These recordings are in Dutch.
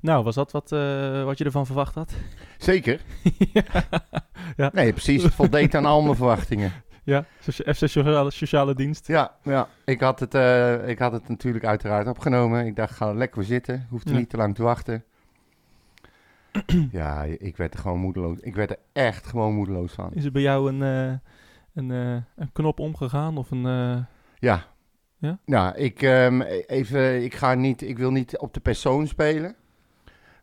Nou, was dat wat, eh, wat je ervan verwacht had? Zeker. ja. Nee, precies. Het voldeed aan al mijn verwachtingen. Ja, FC Sociale, Sociale Dienst. Ja, ja. Ik, had het, eh, ik had het natuurlijk uiteraard opgenomen. Ik dacht, ga lekker zitten. Hoeft er Ja. niet te lang te wachten. ja, ik werd er gewoon moedeloos. Ik werd er echt gewoon moedeloos van. Is er bij jou een, eh, een, een knop omgegaan of een... Ja. Ja? Nou, ik, ehm, even, ik, ga niet, ik wil niet op de persoon spelen.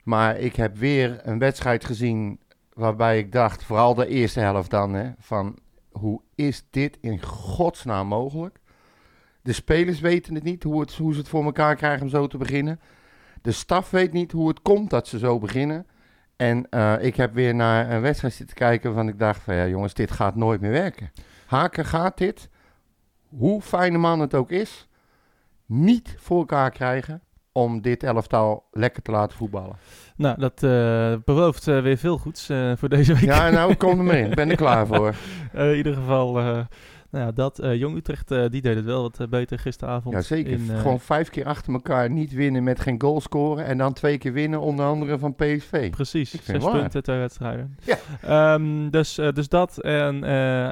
Maar ik heb weer een wedstrijd gezien waarbij ik dacht, vooral de eerste helft dan, hè, van hoe is dit in godsnaam mogelijk? De spelers weten het niet, hoe, het, hoe ze het voor elkaar krijgen om zo te beginnen. De staf weet niet hoe het komt dat ze zo beginnen. En eh, ik heb weer naar een wedstrijd zitten kijken waarvan ik dacht van ja jongens, dit gaat nooit meer werken. Haken gaat dit, hoe fijne man het ook is, niet voor elkaar krijgen om dit elftal lekker te laten voetballen. nou, dat eh, belooft eh, weer veel goeds eh, voor deze week. Ja, nou, kom er maar in. Ik ben er klaar voor. In ieder geval, nou ja, dat. Jong Utrecht, die deed het wel wat beter gisteravond. Jazeker. in, eh, Gewoon vijf keer achter elkaar niet winnen met geen goal scoren. En dan twee keer winnen, onder andere van PSV. Precies, zes waar. punten twee wedstrijden. Ja. Ehm, dus, dus dat en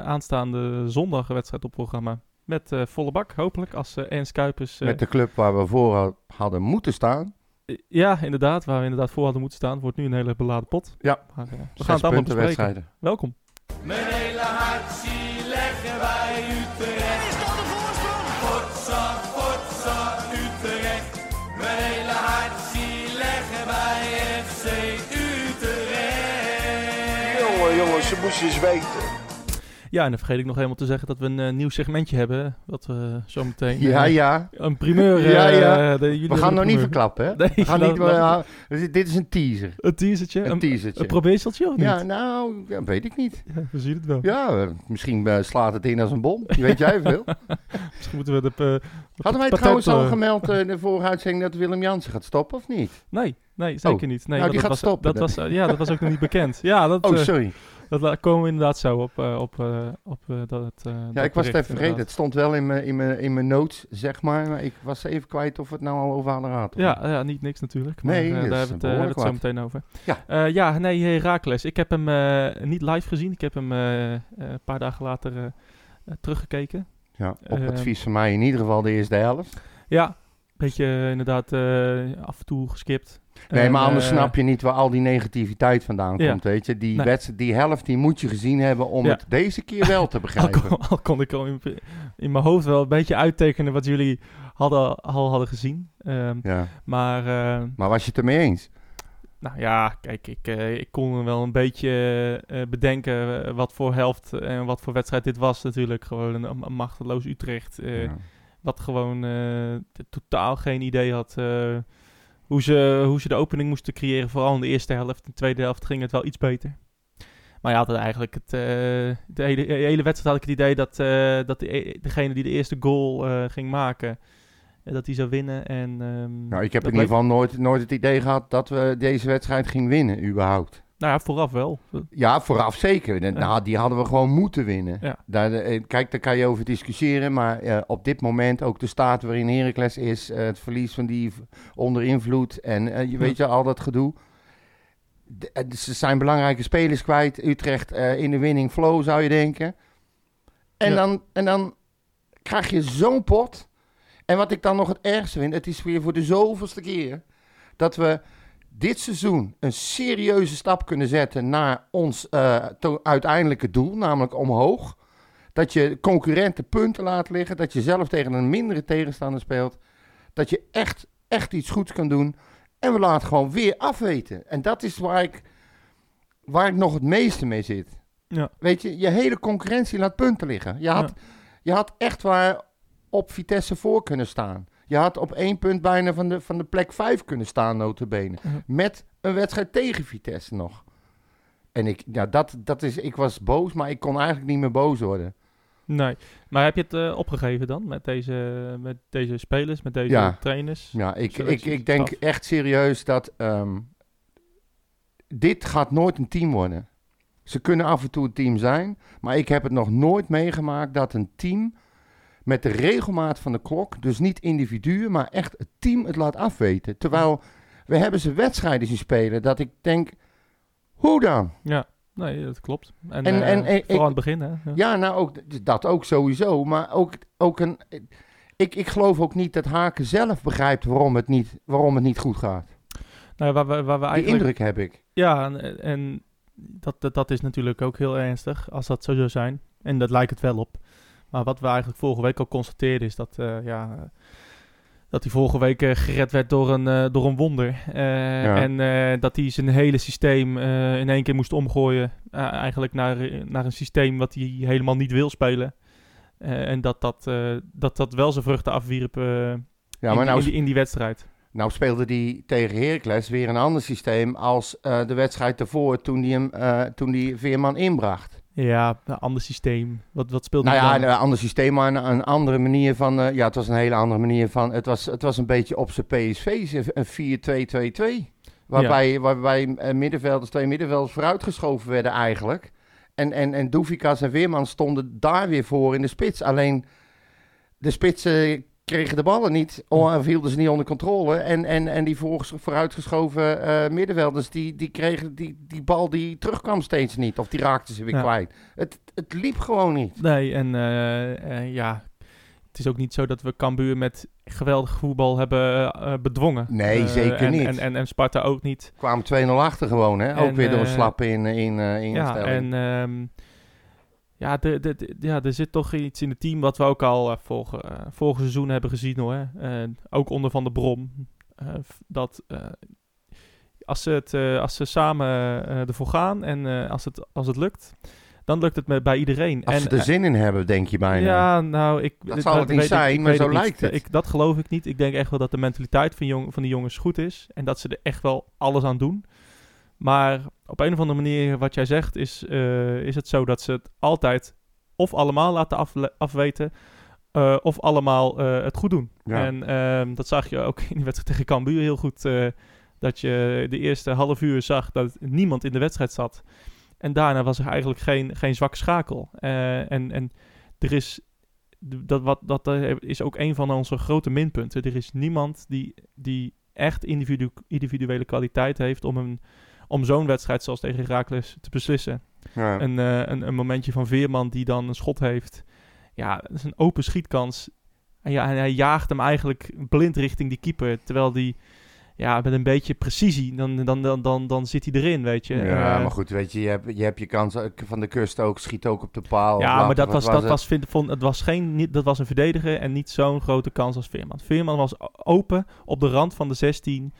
aanstaande zondag een wedstrijd op programma. Met eh, volle bak, hopelijk, als eh Ernst Kuipers... eh, Met de club waar we voor had- hadden moeten staan. Ja, inderdaad, waar we inderdaad voor hadden moeten staan. Wordt nu een hele beladen pot. Ja. Maar, we Zes gaan het allemaal bespreken. wedstrijden. Welkom. Mijn hele hart zie leggen wij Utrecht. Is dat de voorsprong? Potsa, potsa, Utrecht. Mijn hele hart zie leggen wij FC Utrecht. Jongen, jongens, ze moesten eens weten. Ja, en dan vergeet ik nog helemaal te zeggen dat we een eh, nieuw segmentje hebben. Wat we zo meteen... Ja, eh, ja. Een primeur. Ja, eh, ja. de- We gaan nog niet verklappen, hè? Nee, We gaan dat- niet, dat- ja, dus dit is een teaser. Een teasertje. Een Een, teasertje. een probeerseltje of niet? Ja, nou, ja, weet ik niet. Ja, we zien het wel. Ja, misschien slaat het in als een bom. Weet jij veel? Misschien moeten we de... eh, Hadden wij trouwens al gemeld in de vorige uitzending dat Willem Jansen gaat stoppen, of niet? Nee, nee, zeker Oh. niet. Nee, Nou, want die dat gaat was, stoppen Dat was, ja, dat was ook nog niet bekend. Ja, dat, Oh, sorry. Dat komen we inderdaad zo op, eh, op, eh, op eh, dat, Ja, dat ik was het even vergeten. Het stond wel in mijn, in mijn, in mijn notes, zeg maar. Maar ik was even kwijt of we het nou al over hadden gehad. Ja, ja, niet niks natuurlijk. Maar Nee, daar hebben we het, hebben we het zo meteen over. Ja. Ja, nee, Herakles. Ik heb hem niet live gezien. Ik heb hem een paar dagen later teruggekeken. Ja, op Eh, advies van mij in ieder geval de eerste helft. Ja, beetje eh, inderdaad eh, af en toe geskipt. Nee, maar anders eh, snap je niet waar al die negativiteit vandaan Ja. komt, weet je. Die, Nee. wedstrijd, die helft die moet je gezien hebben om Ja. het deze keer wel te Al begrijpen. kon, al kon ik al in, in mijn hoofd wel een beetje uittekenen wat jullie hadden, al hadden gezien. Ehm, Ja. maar Maar was je het ermee eens? nou ja, kijk, ik, ik kon wel een beetje bedenken wat voor helft en wat voor wedstrijd dit was natuurlijk. Gewoon een, een machteloos Utrecht. Ja. Wat gewoon eh, totaal geen idee had eh, hoe, ze, hoe ze de opening moesten creëren. Vooral in de eerste helft. In de tweede helft ging het wel iets beter. Maar je had het eigenlijk het, eh, de, hele, de hele wedstrijd had ik het idee dat, dat de, degene die de eerste goal ging maken, dat die zou winnen. En, ehm, Nou, ik heb in ieder geval nooit, nooit het idee gehad dat we deze wedstrijd gingen winnen, überhaupt. Nou ja, vooraf wel. Ja, vooraf zeker. De- Nou, die hadden we gewoon moeten winnen. Ja. Daar, eh, kijk, daar kan je over discussiëren. Maar eh, op dit moment ook de staat waarin Heracles is. eh, het verlies van die onder invloed. En je weet je, al dat gedoe. De- ze zijn belangrijke spelers kwijt. Utrecht in de winning flow, zou je denken. En, Ja. dan, en dan krijg je zo'n pot. En wat ik dan nog het ergste vind, het is weer voor de zoveelste keer dat we dit seizoen een serieuze stap kunnen zetten naar ons eh, uiteindelijke doel, namelijk omhoog. Dat je concurrenten punten laat liggen, dat je zelf tegen een mindere tegenstander speelt. Dat je echt, echt iets goeds kan doen. En we laten gewoon weer afweten. En dat is waar ik, waar ik nog het meeste mee zit. Ja. Weet je, je hele concurrentie laat punten liggen. Je had, je had echt waar op Vitesse voor kunnen staan. Je had op één punt bijna van de, van de plek vijf kunnen staan, notabene. Mhm. Met een wedstrijd tegen Vitesse nog. En ik, ja, dat, dat is, ik was boos, maar ik kon eigenlijk niet meer boos worden. Nee. Maar heb je het eh, opgegeven dan met deze, met deze spelers, met deze Ja. trainers? Ja, ik, ik, ik denk echt serieus dat ehm, dit gaat nooit een team worden. Ze kunnen af en toe een team zijn, maar ik heb het nog nooit meegemaakt dat een team met de regelmaat van de klok, dus niet individuen, maar echt het team het laat afweten. Terwijl We hebben ze wedstrijden zien spelen dat ik denk, hoe dan? Ja, nee, dat klopt. En, En- eh, en- vooral ik- aan het begin, hè. Ja. Ja, nou ook dat ook sowieso, maar ook, ook een. Ik, ik geloof ook niet dat Haken zelf begrijpt waarom het niet, waarom het niet goed gaat. Nou, waar we, waar we Die eigenlijk... indruk heb ik. Ja, en, en dat, dat, dat is natuurlijk ook heel ernstig als dat zo zou zijn. En dat lijkt het wel op. Maar wat we eigenlijk vorige week al constateerden is dat, eh, ja, eh, dat hij vorige week eh, gered werd door een, door een wonder. Ja. En dat hij zijn hele systeem in één keer moest omgooien. eigenlijk naar, naar een systeem wat hij helemaal niet wil spelen. En dat dat, dat dat wel zijn vruchten afwierp Ja, in, maar die- nou, in, die, in die wedstrijd. nou speelde die tegen Heracles weer een ander systeem als de wedstrijd daarvoor toen die, hem, toen die Veerman inbracht. Ja, een ander systeem. Wat, wat speelde Nou ja, dan? een ander systeem, maar een, een andere manier van... eh, ja, het was een hele andere manier van... Het was, het was een beetje op zijn PSV, een 4-2-2-2. Waarbij, waarbij eh, middenvelders, twee middenvelders vooruitgeschoven werden eigenlijk. En, en, en Doefikas en Weerman stonden daar weer voor in de spits. Alleen de spitsen kregen de ballen niet, of hielden ze niet onder controle. En, en, en die voor, vooruitgeschoven eh, middenvelders, die, die kregen die, die bal die terugkwam steeds niet. Of die raakten ze weer Ja. kwijt. Het, het liep gewoon niet. Nee, en eh, eh, ja, het is ook niet zo dat we Cambuur met geweldig voetbal hebben bedwongen. Nee, zeker en, niet. En, en, en Sparta ook niet. kwamen 2-0 achter gewoon, hè? Ook En, weer door een slappe in, in, eh, Ja, en ehm, ja, de, de, de- ja, er zit toch iets in het team wat we ook al eh, vorige, eh, vorige seizoen hebben gezien hoor. Eh, ook onder Van de Brom. eh, dat eh, als, ze het, eh, als ze samen eh, ervoor gaan en eh, als, het, als het lukt, dan lukt het met, bij iedereen. Als en, ze er eh, zin in hebben, denk je bijna. Ja, nou, ik... Dat zal het niet zijn, ik maar zo lijkt het. Ik, dat geloof ik niet. Ik denk echt wel dat de mentaliteit van, jong, van die jongens goed is. En dat ze er echt wel alles aan doen. Maar op een of andere manier, wat jij zegt, is, eh, is het zo dat ze het altijd of allemaal laten afle- afweten... eh, of allemaal eh, het goed doen. Ja. En ehm, dat zag je ook in de wedstrijd tegen Cambuur heel goed. dat je de eerste half uur zag dat niemand in de wedstrijd zat. En daarna was er eigenlijk geen, geen zwakke schakel. En, en er is, dat, wat, dat is ook een van onze grote minpunten. Er is niemand die, die echt individu individuele kwaliteit heeft om, een, om zo'n wedstrijd zoals tegen Heracles te beslissen. Ja. Een, eh, een, een momentje van Veerman die dan een schot heeft. Ja, dat is een open schietkans. En, ja, en hij jaagt hem eigenlijk blind richting die keeper. Terwijl die, ja, met een beetje precisie, dan, dan, dan, dan, dan zit hij erin, weet je. Ja, Eh, maar goed, weet je, je hebt je, hebt je kans ook van de kust ook, schiet ook op de paal. Ja, maar dat was, dat het? was, vind, vond, het was geen, niet, dat was een verdediger en niet zo'n grote kans als Veerman. Veerman was open op de rand van de 16.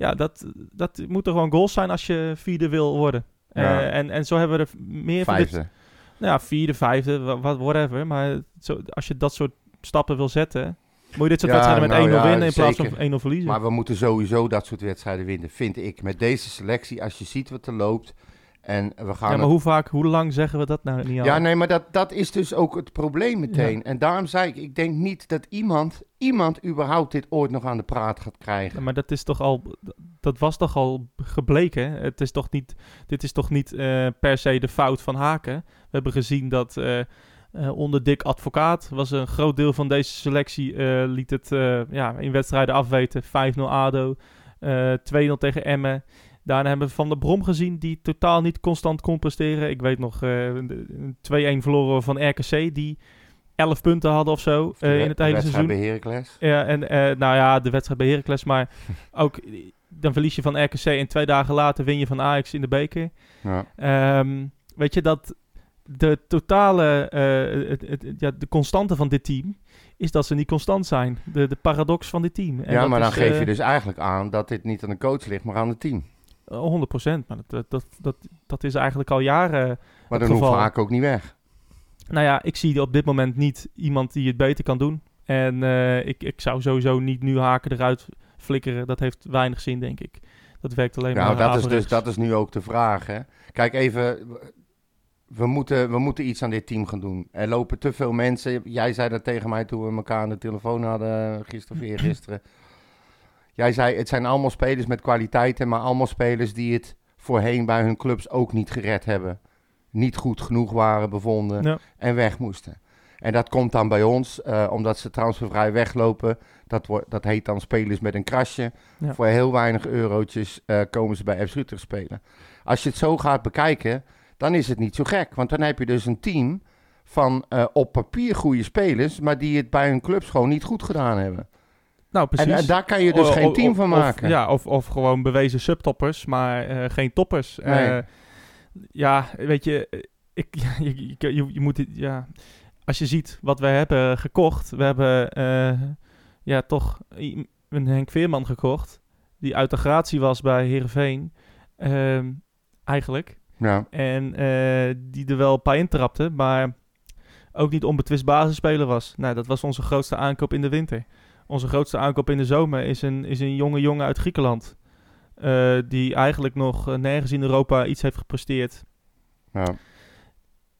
Ja, dat, dat moeten gewoon goals zijn als je vierde wil worden. Eh, en, en zo hebben we er meer van dit, Vijfde. nou ja, vierde, vijfde, wa- wat, whatever. Maar zo, als je dat soort stappen wil zetten, moet je dit soort Ja, wedstrijden met nou 1-0 ja, winnen in plaats van 1-0 verliezen. Maar we moeten sowieso dat soort wedstrijden winnen, vind ik. Met deze selectie, als je ziet wat er loopt. En we gaan ja, maar hoe vaak, hoe lang zeggen we dat nou niet al? Ja, nee, maar dat, dat is dus ook het probleem meteen. En daarom zei ik, ik denk niet dat iemand, iemand überhaupt dit ooit nog aan de praat gaat krijgen. Maar dat is toch al, dat was toch al gebleken. Het is toch niet, dit is toch niet eh, per se de fout van Haken. We hebben gezien dat eh, eh, onder Dick Advocaat was een groot deel van deze selectie liet het ja, in wedstrijden afweten. 5-0 ADO, eh 2-0 tegen Emmen. Daarna hebben we Van der Brom gezien, die totaal niet constant kon presteren. Ik weet nog, eh, een 2-1 verloren van RKC, die 11 punten hadden of zo De eh, in het de hele wedstrijd seizoen. bij Heracles. Ja, en eh, nou ja, de wedstrijd bij Heracles, maar ook eh, dan verlies je van RKC en twee dagen later win je van Ajax in de beker. Ja. Ehm, weet je dat de totale, eh, het, het- het- ja, de constante van dit team is dat ze niet constant zijn. De, de paradox van dit team. En ja, dat maar dan geef eh, je dus eigenlijk aan dat dit niet aan de coach ligt, maar aan het team. 100 procent, maar dat, dat, dat, dat is eigenlijk al jaren. Maar dan hoeft. Haak ook niet weg. Nou ja, ik zie op dit moment niet iemand die het beter kan doen. En eh, ik, ik zou sowieso niet nu haken eruit flikkeren. Dat heeft weinig zin, denk ik. Dat werkt alleen Nou, maar dat is, dus, dat is nu ook de vraag. Hè? Kijk even, we moeten, we moeten iets aan dit team gaan doen. Er lopen te veel mensen. Jij zei dat tegen mij toen we elkaar aan de telefoon hadden gisteren of eergisteren. Jij zei, het zijn allemaal spelers met kwaliteiten, maar allemaal spelers die het voorheen bij hun clubs ook niet gered hebben. Niet goed genoeg waren bevonden Ja. en weg moesten. En dat komt dan bij ons, eh, omdat ze transfervrij weglopen. Dat, wordt, dat heet dan spelers met een krasje. Ja. Voor heel weinig eurotjes eh, komen ze bij FC Utrecht spelen. Als je het zo gaat bekijken, dan is het niet zo gek. Want dan heb je dus een team van eh, op papier goede spelers, maar die het bij hun clubs gewoon niet goed gedaan hebben. Nou, precies. En, en daar kan je dus O- geen o- team of- van of- maken. ja, of, of gewoon bewezen subtoppers, maar eh, geen toppers. Nee. Eh, ja, weet je, eh, ik, je, je, je, moet ja, als je ziet wat we hebben gekocht, we hebben eh, ja toch een Henk Veerman gekocht, die uit de gratie was bij Heerenveen, ehm, eigenlijk. Ja. En eh, die er wel een paar intrapte, maar ook niet onbetwist basisspeler was. Nou, dat was onze grootste aankoop in de winter. Onze grootste aankoop in de zomer is een, is een jonge jongen uit Griekenland. eh, die eigenlijk nog eh, nergens in Europa iets heeft gepresteerd. Ja.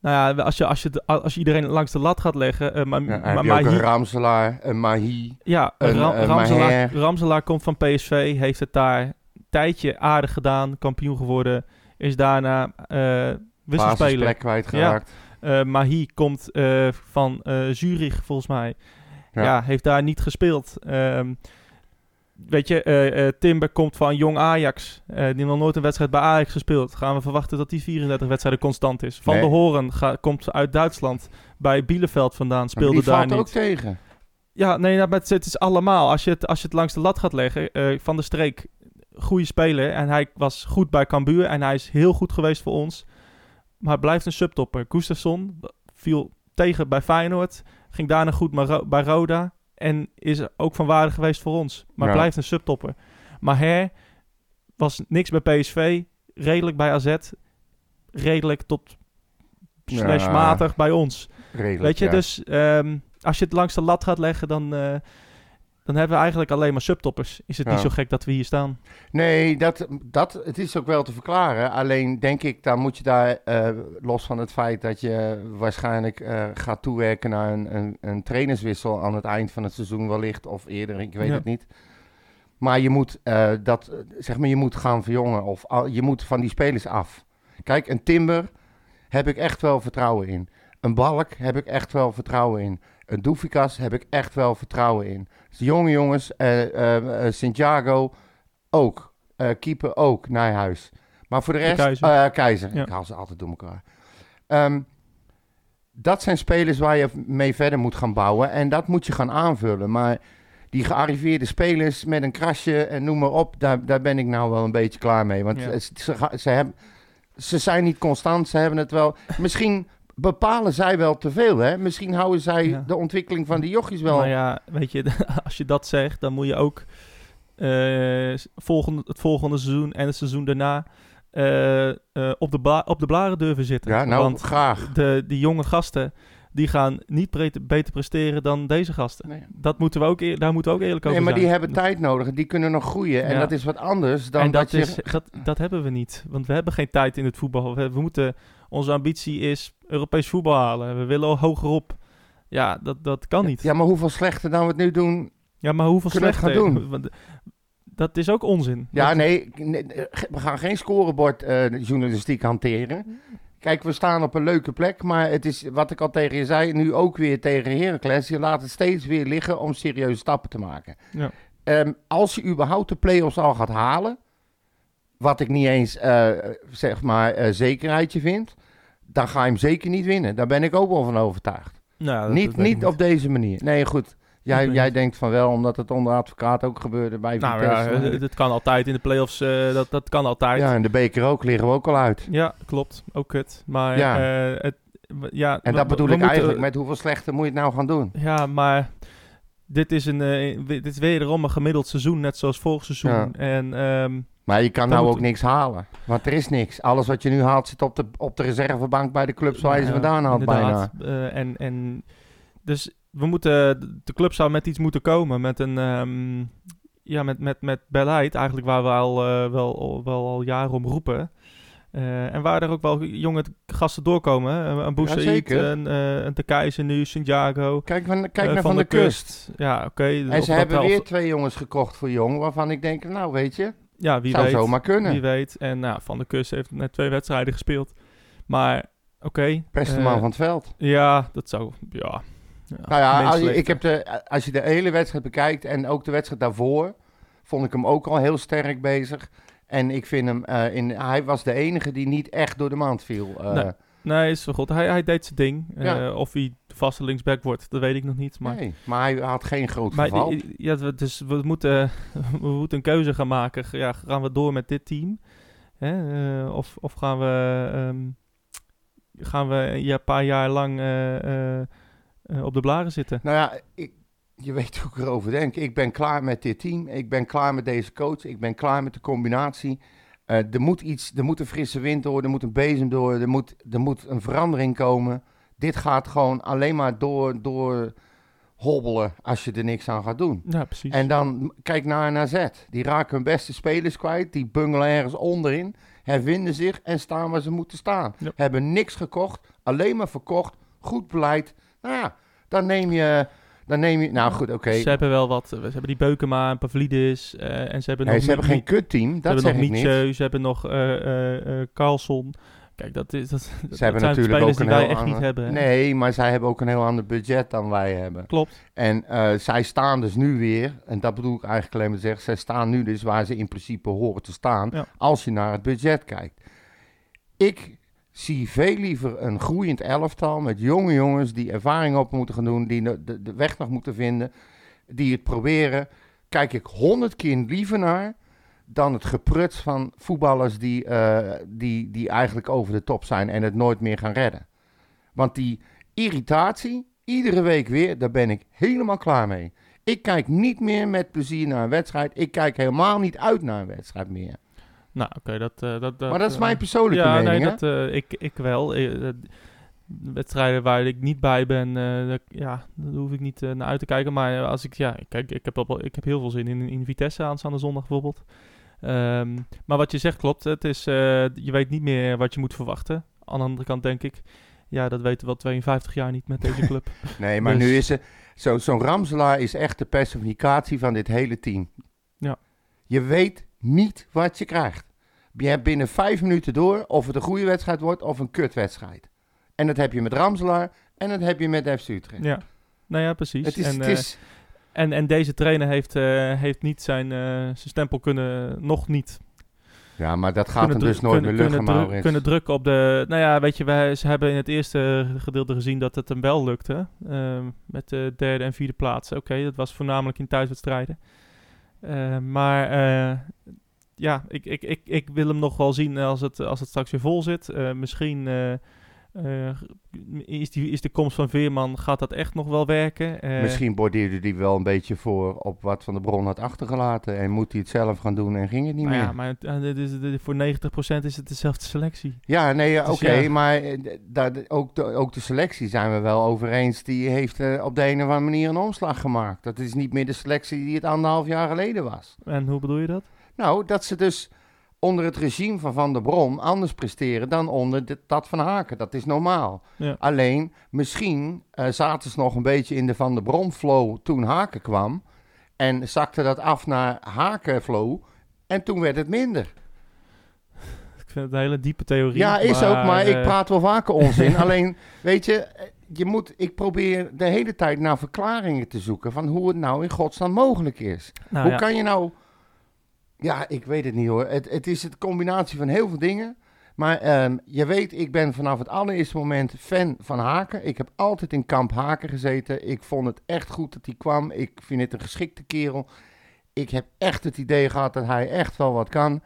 Nou ja, als je, als je, als je iedereen langs de lat gaat leggen... eh, maar, Ja, maar, een Ramselaar, een Mahi. ja, een, Ra- Ramselaar. Ramselaar komt van PSV, heeft het daar een tijdje aardig gedaan, kampioen geworden. Is daarna eh wisselspeler. Basisplek kwijtgeraakt. Eh Mahi komt van Zurich, volgens mij. Ja. Ja. heeft daar niet gespeeld. Ehm, weet je, eh, eh, Timber komt van Jong Ajax. eh, die nog nooit een wedstrijd bij Ajax gespeeld. Gaan we verwachten dat die 34 wedstrijden constant is. Van Nee. de Horen ga- komt uit Duitsland. Bij Bielefeld vandaan. Speelde die daar valt niet. ook tegen. Ja, nee, nou, maar het, is allemaal. Als je het, als je het langs de lat gaat leggen. van de streek, goede speler. En hij was goed bij Cambuur. En hij is heel goed geweest voor ons. Maar hij blijft een subtopper. Gustafsson viel tegen bij Feyenoord. Ging daarna goed maar bij Roda. En is ook van waarde geweest voor ons. Maar Ja. blijft een subtopper. Maar Her was niks bij PSV. Redelijk bij AZ. Redelijk tot slash matig bij ons. Redelijk, Weet je, ja. dus ehm, als je het langs de lat gaat leggen, dan, eh, dan hebben we eigenlijk alleen maar subtoppers. Is het Ja. niet zo gek dat we hier staan? Nee, dat, dat, het is ook wel te verklaren. Alleen denk ik, dan moet je daar, eh, los van het feit dat je waarschijnlijk eh, gaat toewerken naar een, een, een trainerswissel aan het eind van het seizoen wellicht, of eerder, ik weet Ja. het niet. Maar je moet, eh, dat, zeg maar, je moet gaan verjongen of al- je moet van die spelers af. Kijk, een Timber heb ik echt wel vertrouwen in. Een Balk heb ik echt wel vertrouwen in. Een Doefikas heb ik echt wel vertrouwen in. De jonge jongens, eh eh, eh, Santiago ook. Keeper ook, Nijhuis. Maar voor de De rest... Keizer. Keizer. Ja. Ik haal ze altijd door elkaar. Ehm, dat zijn spelers waar je mee verder moet gaan bouwen. En dat moet je gaan aanvullen. Maar die gearriveerde spelers met een krasje en noem maar op... daar, daar ben ik nou wel een beetje klaar mee. Want Ja. ze, ze, ze, hebben, ze zijn niet constant. Ze hebben het wel... Misschien bepalen zij wel te veel, hè? Misschien houden zij Ja. de ontwikkeling van die jochies wel... Maar ja, weet je, als je dat zegt, dan moet je ook eh, volgende, het volgende seizoen en het seizoen daarna eh, eh, op, de op de blaren durven zitten. Ja, nou, Want graag. de, die jonge gasten, die gaan niet beter, presteren dan deze gasten. Nee. Dat moeten we ook, daar moeten we ook eerlijk Nee, over maar zijn. die hebben tijd nodig. Die kunnen nog groeien. En Ja. dat is wat anders dan en dat, dat, je... is, dat, dat hebben we niet. Want we hebben geen tijd in het voetbal. We, we moeten, onze ambitie is Europees voetbal halen. We willen hogerop. Ja, dat, dat kan niet. Ja, maar hoeveel slechter dan we het nu doen? Ja, maar hoeveel Kunnen we het slechter? gaan doen? Want Dat is ook onzin. Ja, nee, nee, we gaan geen scorebord eh, journalistiek hanteren. Kijk, we staan op een leuke plek, maar het is wat ik al tegen je zei, nu ook weer tegen Heracles. Je laat het steeds weer liggen om serieuze stappen te maken. Ja. Ehm, als je überhaupt de play-offs al gaat halen, wat ik niet eens eh, zeg maar eh, zekerheidje vind, dan ga je hem zeker niet winnen. Daar ben ik ook wel van overtuigd. Nou, dat- niet dat niet op deze manier. Nee, goed. Jij, jij niet. denkt van wel, omdat het onder advocaat ook gebeurde bij Nou Vitesse. ja, het, het kan altijd in de play-offs. eh, dat, dat kan altijd. Ja, Ja. en de beker ook liggen we ook al uit. klopt. Ook kut. Maar Ja. ja, het, ja En dat bedoel ik moeten- eigenlijk met hoeveel slechter moet je het nou gaan doen. Ja, maar dit is, een, eh, dit is wederom een gemiddeld seizoen, net zoals vorig seizoen. Ja. En ehm, Maar je kan nou ook niks halen. Want er is niks. Alles wat je nu haalt zit op de, op de reservebank bij de clubs waar je ze vandaan haalt bijna. Eh, en, en dus we moeten, de club zou met iets moeten komen, met een, ehm, ja, met, met, met beleid, eigenlijk waar we al, eh, wel, wel al jaren om roepen. Eh, en waar er ook wel jonge gasten doorkomen. hè. Een, Boussaïd, een, eh een De nu, Santiago. Kijk, van, kijk eh, naar Van, de, Kust. Ja, oké. En ze hebben helft- weer twee jongens gekocht voor Jong, waarvan ik denk, nou weet je, Ja, wie zou weet. zomaar kunnen. Wie weet. En nou, Van der Kust heeft net twee wedstrijden gespeeld. Maar Oké. Beste eh, man van het veld. Ja, dat zou... Ja. ja Nou ja, als je, ik heb de, als je de hele wedstrijd bekijkt en ook de wedstrijd daarvoor, vond ik hem ook al heel sterk bezig. En ik vind hem, eh, in, hij was de enige die niet echt door de mand viel. eh. Nee. Nee, is wel goed. Hij, hij deed zijn ding. Eh, of hij de vaste linksback wordt, dat weet ik nog niet. Maar, nee, maar hij had geen groot maar geval. ja, we- dus we moeten, we moeten een keuze gaan maken. Ja, gaan we door met dit team? Hè? of, of gaan we, ehm, gaan we ja, een paar jaar lang op de blaren zitten? Nou ja, ik, je weet hoe ik erover denk. Ik ben klaar met dit team. Ik ben klaar met deze coach. Ik ben klaar met de combinatie. Eh, er moet iets, er moet een frisse wind door, er moet een bezem door, er moet, er moet een verandering komen. Dit gaat gewoon alleen maar door, door hobbelen als je er niks aan gaat doen. Ja, precies. En dan kijk naar AZ. Die raken hun beste spelers kwijt. Die bungelen ergens onderin. Hervinden zich en staan waar ze moeten staan. Ja. Hebben niks gekocht. Alleen maar verkocht. Goed beleid. Nou ja, dan neem je... Dan neem je nou goed, oké. Ze hebben wel wat. Ze hebben die Beukema en Pavlidis. eh, en ze hebben Nee, nog ze hebben geen kutteam. Dat zeg nog ik niet. Ze hebben nog eh eh eh, Carlson. Kijk, dat, is, dat, dat Ze hebben zijn natuurlijk ook een die heel echt niet ander- hebben. hè? Nee, maar zij hebben ook een heel ander budget dan wij hebben. Klopt. En eh, zij staan dus nu weer, en dat bedoel ik eigenlijk alleen maar te zeggen, zij staan nu dus waar ze in principe horen te staan, Ja. als je naar het budget kijkt. Ik zie veel liever een groeiend elftal met jonge jongens die ervaring op moeten gaan doen, die de, weg nog moeten vinden, die het proberen. Kijk ik honderd keer liever naar dan het gepruts van voetballers die, eh, die, die eigenlijk over de top zijn en het nooit meer gaan redden. Want die irritatie, iedere week weer, daar ben ik helemaal klaar mee. Ik kijk niet meer met plezier naar een wedstrijd. Ik kijk helemaal niet uit naar een wedstrijd meer. Nou, oké, dat, eh, dat, maar dat is eh, mijn persoonlijke ja, mening. nee, hè? dat, eh, ik, ik wel. Wedstrijden waar ik niet bij ben, dat, ja, daar hoef ik niet naar uit te kijken. Maar als ik, ja, kijk, ik heb, ik heb heel veel zin in, in Vitesse aanstaande zondag bijvoorbeeld. Ehm, maar wat je zegt klopt. Het is, je weet niet meer wat je moet verwachten. Aan de andere kant denk ik, ja, dat weten we al 52 jaar niet met deze club. Nee, maar Dus- nu is zo- Zo'n Ramselaar is echt de personificatie van dit hele team. Ja. Je weet niet wat je krijgt. Je hebt binnen vijf minuten door of het een goede wedstrijd wordt of een kutwedstrijd. En dat heb je met Ramselaar en dat heb je met FC Utrecht. ja, nou ja, precies. Het is, en, het eh, is, en, en deze trainer heeft, eh, heeft niet zijn, eh, zijn stempel kunnen, nog niet ja, maar dat gaat hem dus nooit kunnen- meer lukken, kunnen, kunnen drukken op de... Nou ja, weet je, wij, ze hebben in het eerste gedeelte gezien dat het hem wel lukte. met de derde en vierde plaats. Oké, dat was voornamelijk in thuiswedstrijden. Eh, maar eh, ja, ik, ik, ik, ik wil hem nog wel zien als het, als het straks weer vol zit. Eh, misschien eh, is, die, is de komst van Veerman, gaat dat echt nog wel werken? Eh, Misschien bordeerde hij wel een beetje voor op wat Van de Bron had achtergelaten. En moet hij het zelf gaan doen en ging het niet maar meer. ja, maar het- eh, is, voor 90% is het dezelfde selectie. Ja, nee, Dus oké, ja. maar daar, ook, de, ook de selectie zijn we wel over eens. Die heeft op de een of andere manier een omslag gemaakt. Dat is niet meer de selectie die het anderhalf jaar geleden was. En hoe bedoel je dat? Nou, dat ze dus onder het regime van Van der Brom anders presteren dan onder dat van Haken. Dat is normaal. Ja. Alleen, misschien eh, zaten ze nog een beetje in de Van der Brom flow toen Haken kwam. En zakte dat af naar Haken flow. En toen werd het minder. Ik vind het een hele diepe theorie. Ja, is ook, maar ik eh, praat wel vaker onzin. Alleen, weet je, eh, je moet, ik probeer de hele tijd naar verklaringen te zoeken van hoe het nou in godsnaam mogelijk is. nou hoe ja. kan je nou... Ja, ik weet het niet hoor. Het, het is een combinatie van heel veel dingen. Maar ehm, je weet, ik ben vanaf het allereerste moment fan van Haken. Ik heb altijd in kamp Haken gezeten. Ik vond het echt goed dat hij kwam. Ik vind het een geschikte kerel. Ik heb echt het idee gehad dat hij echt wel wat kan.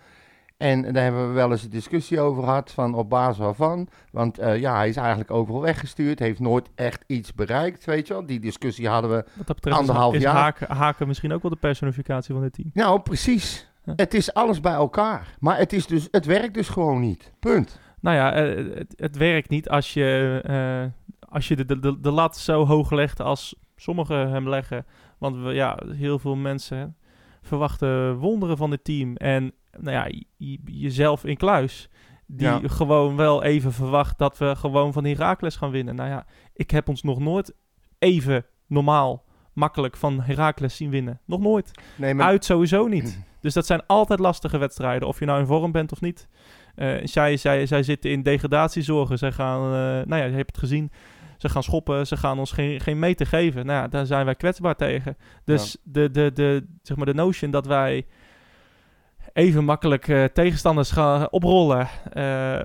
En daar hebben we wel eens een discussie over gehad, van op basis waarvan. Want eh, ja, hij is eigenlijk overal weggestuurd, heeft nooit echt iets bereikt, weet je wel. Die discussie hadden we Wat dat betreft anderhalf is, is jaar. Haken, Haken misschien ook wel de personificatie van dit team. Nou, precies. Het is alles bij elkaar. Maar het, is dus, het werkt dus gewoon niet. Punt. Nou ja, eh, het, het werkt niet als je, eh, als je de, de, de, lat zo hoog legt als sommigen hem leggen. Want we, ja, heel veel mensen verwachten wonderen van dit team. En nou ja, jezelf in kluis. Die Ja. gewoon wel even verwacht dat we gewoon van Herakles gaan winnen. Nou ja, ik heb ons nog nooit even normaal makkelijk van Heracles zien winnen. Nog nooit. Nee, maar Uit sowieso niet. Dus dat zijn altijd lastige wedstrijden, of je nou in vorm bent of niet. Eh, zij, zij, zij zitten in degradatiezorgen. Zij gaan, eh, nou ja, je hebt het gezien. Ze gaan schoppen, ze gaan ons geen, geen meter geven. Nou ja, daar zijn wij kwetsbaar tegen. Dus de, de, de, zeg maar de notion dat wij even makkelijk eh, tegenstanders gaan oprollen,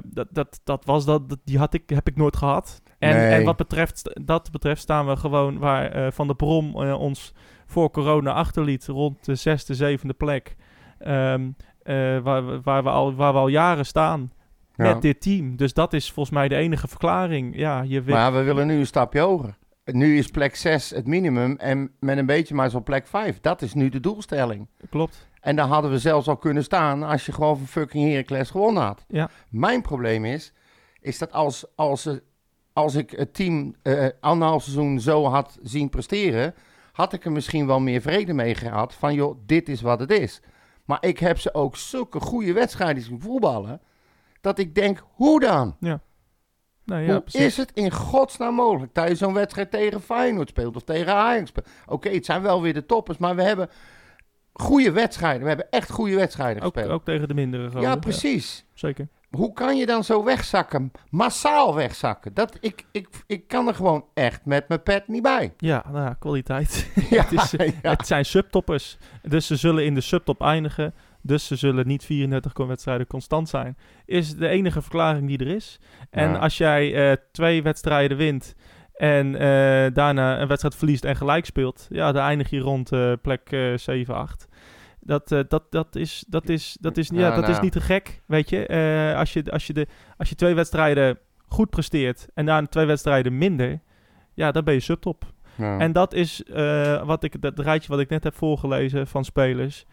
dat, dat, dat was dat, dat- die had ik, heb ik nooit gehad. En, Nee. en wat betreft, dat betreft staan we gewoon waar eh, Van der Brom eh, ons voor corona achterliet, rond de zesde, zevende plek. Ehm, eh, waar, we- waar, we al, waar we al jaren staan ja. met dit team. Dus dat is volgens mij de enige verklaring. Ja, je weet, Maar we willen nu een stapje hoger. Nu is plek 6 het minimum en met een beetje maar zo'n plek 5. Dat is nu de doelstelling. klopt. En daar hadden we zelfs al kunnen staan als je gewoon van fucking Heracles gewonnen had. Ja. Mijn probleem is, is dat als, als, als ik het team eh anderhalf seizoen zo had zien presteren, had ik er misschien wel meer vrede mee gehad van joh, dit is wat het is. Maar ik heb ze ook zulke goede wedstrijden zien voetballen, dat ik denk, hoe dan? Nou, ja, Hoe precies. is het in godsnaam mogelijk dat je zo'n wedstrijd tegen Feyenoord speelt of tegen Ajax speelt? Oké, het zijn wel weer de toppers, maar we hebben goede wedstrijden. We hebben echt goede wedstrijden ook, gespeeld. ook tegen de mindere gewoon. ja, precies. zeker. Hoe kan je dan zo wegzakken? Massaal wegzakken. Dat, ik, ik, ik kan er gewoon echt met mijn pet niet bij. Ja, nou ja, kwaliteit. Ja, het, is, ja. het zijn subtoppers. Dus ze zullen in de subtop eindigen. Dus ze zullen niet 34 wedstrijden constant zijn. Is de enige verklaring die er is. En Ja. als jij eh, twee wedstrijden wint. En eh, daarna een wedstrijd verliest en gelijk speelt. Ja, dan eindig je rond eh, plek eh 7, 8. Dat, eh, dat, dat, is, dat, is, dat, is, ja, Ja, dat nou. is niet te gek, weet je. Eh, als, je, als, je de, als je twee wedstrijden goed presteert en daarna twee wedstrijden minder, ja, dan ben je subtop. Ja. En dat is eh, wat ik, dat rijtje wat ik net heb voorgelezen van spelers.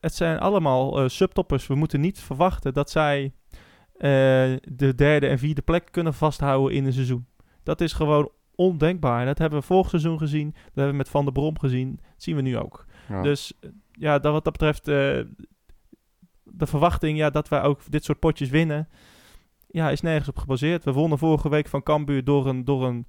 Het zijn allemaal subtoppers. We moeten niet verwachten dat zij de derde en vierde plek kunnen vasthouden in een seizoen. Dat is gewoon ondenkbaar. Dat hebben we vorig seizoen gezien. Dat hebben we met Van der Brom gezien. Dat zien we nu ook. Ja. Dus eh, ja, dat, wat dat betreft, eh, de verwachting ja, dat wij ook dit soort potjes winnen, ja, is nergens op gebaseerd. We wonnen vorige week van Cambuur door een, door een,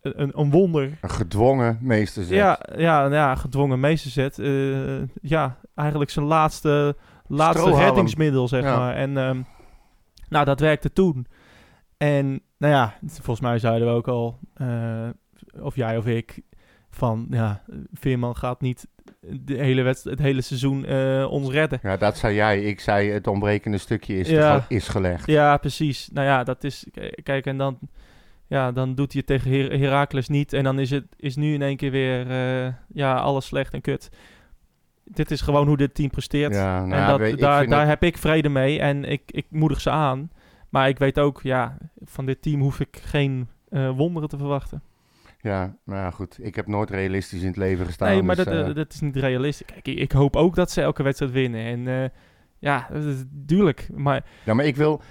een, een wonder. Een gedwongen meesterzet. Ja, ja, ja, gedwongen meesterzet. Eh ja, eigenlijk zijn laatste, laatste reddingsmiddel, zeg Ja. maar. En ehm, nou, dat werkte toen. En nou ja, volgens mij zeiden we ook al, eh, of jij of ik, van ja, Veerman gaat niet de hele het hele seizoen eh, ons redden. Ja, dat zei jij. Ik zei het ontbrekende stukje is, Ja. is gelegd. Ja, precies. Nou ja, dat is. Kijk, en dan, ja, dan doet hij het tegen Her Heracles niet. En dan is het is nu in één keer weer eh, ja, alles slecht en kut. Dit is gewoon hoe dit team presteert. Ja, nou en dat, daar, daar het- heb ik vrede mee. En ik, ik moedig ze aan. Maar ik weet ook, ja, van dit team hoef ik geen eh, wonderen te verwachten. Ja, nou ja, goed. Ik heb nooit realistisch in het leven gestaan. nee, maar dus, dat, eh, eh, dat is niet realistisch. Kijk, ik, hoop ook dat ze elke wedstrijd winnen. En ja, dat is duidelijk. Maar Ja, maar ik wil...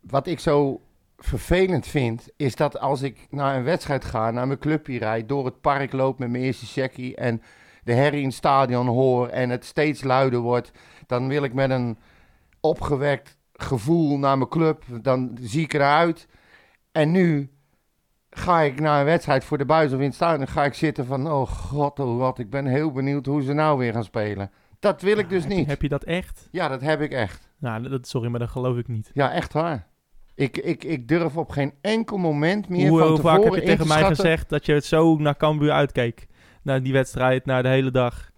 Wat ik zo vervelend vind, is dat als ik naar een wedstrijd ga, naar mijn clubje rijd, door het park loop met mijn eerste checkie en de herrie in het stadion hoor en het steeds luider wordt, dan wil ik met een opgewekt gevoel naar mijn club, dan zie ik eruit. En nu ga ik naar een wedstrijd voor de buis of in het stadion, ga ik zitten van, oh god, oh god, ik ben heel benieuwd hoe ze nou weer gaan spelen. Dat wil ik dus je- niet. heb je dat echt? Ja, dat heb ik echt. Nou, dat, sorry, maar dat geloof ik niet. Ja, echt waar. Ik, ik, ik durf op geen enkel moment meer Hoe, van hoe vaak heb je tegen te mij schatten- gezegd dat je het zo naar Cambuur uitkeek? Naar die wedstrijd, naar de hele dag. Dat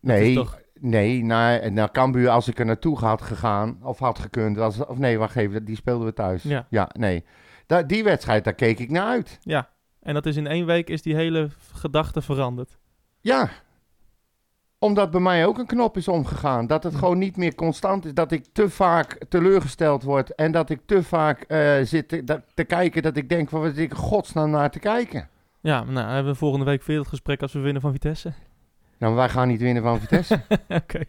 Nee, toch- nee naar, naar Cambuur als ik er naartoe had gegaan of had gekund. Was, of nee, wacht even, die speelden we thuis. Ja. nee. Da, die wedstrijd, daar keek ik naar uit. Ja, en dat is in één week is die hele gedachte veranderd. Ja. Omdat bij mij ook een knop is omgegaan. Dat het gewoon niet meer constant is. Dat ik te vaak teleurgesteld word. En dat ik te vaak eh, zit te, dat- te kijken dat ik denk van wat zit ik godsnaam naar te kijken. Ja, nou, hebben we volgende week weer het gesprek als we winnen van Vitesse. Nou, wij gaan niet winnen van Vitesse. Oké,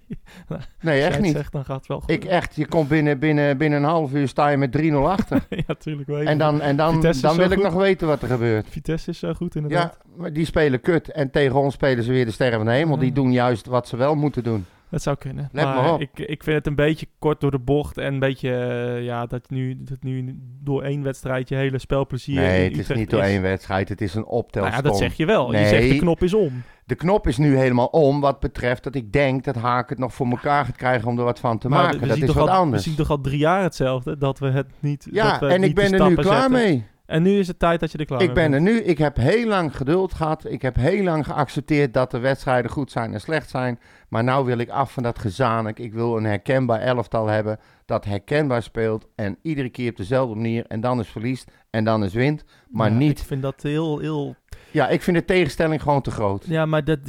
Nee, echt niet. zegt, dan gaat het wel goed. Ik echt, je komt binnen, binnen, binnen een half uur sta je met 3-0 achter. ja, tuurlijk weet en dan, en dan, Vitesse dan wil ik nog weten wat er gebeurt. Vitesse is zo goed inderdaad. Ja, maar die spelen kut. En tegen ons spelen ze weer de sterren van de hemel. Die Ja. doen juist wat ze wel moeten doen. Dat zou kunnen. Let maar. Ik, ik vind het een beetje kort door de bocht. En een beetje, eh, ja, dat nu, dat nu door één wedstrijd je hele spelplezier Nee, het is niet door één wedstrijd. Het is een Nou optelsom. ja, dat zeg je wel. Je zegt de knop is om. De knop is nu helemaal om wat betreft dat ik denk dat Haak het nog voor elkaar gaat krijgen om er wat van te Maar maken. Dat is toch wat al, anders. We zien toch al drie jaar hetzelfde. Dat we het niet. ja, dat we en niet ik ben er nu klaar zetten. mee. En nu is het tijd dat je er klaar Ik mee ben er nu. Ik heb heel lang geduld gehad. Ik heb heel lang geaccepteerd dat de wedstrijden goed zijn en slecht zijn. Maar nou wil ik af van dat gezanik. Ik wil een herkenbaar elftal hebben dat herkenbaar speelt en iedere keer op dezelfde manier. En dan is verliest en dan is wint. Maar Ja, niet. Ik vind dat heel, heel. Ja, ik vind de tegenstelling gewoon te groot. Ja, maar dat.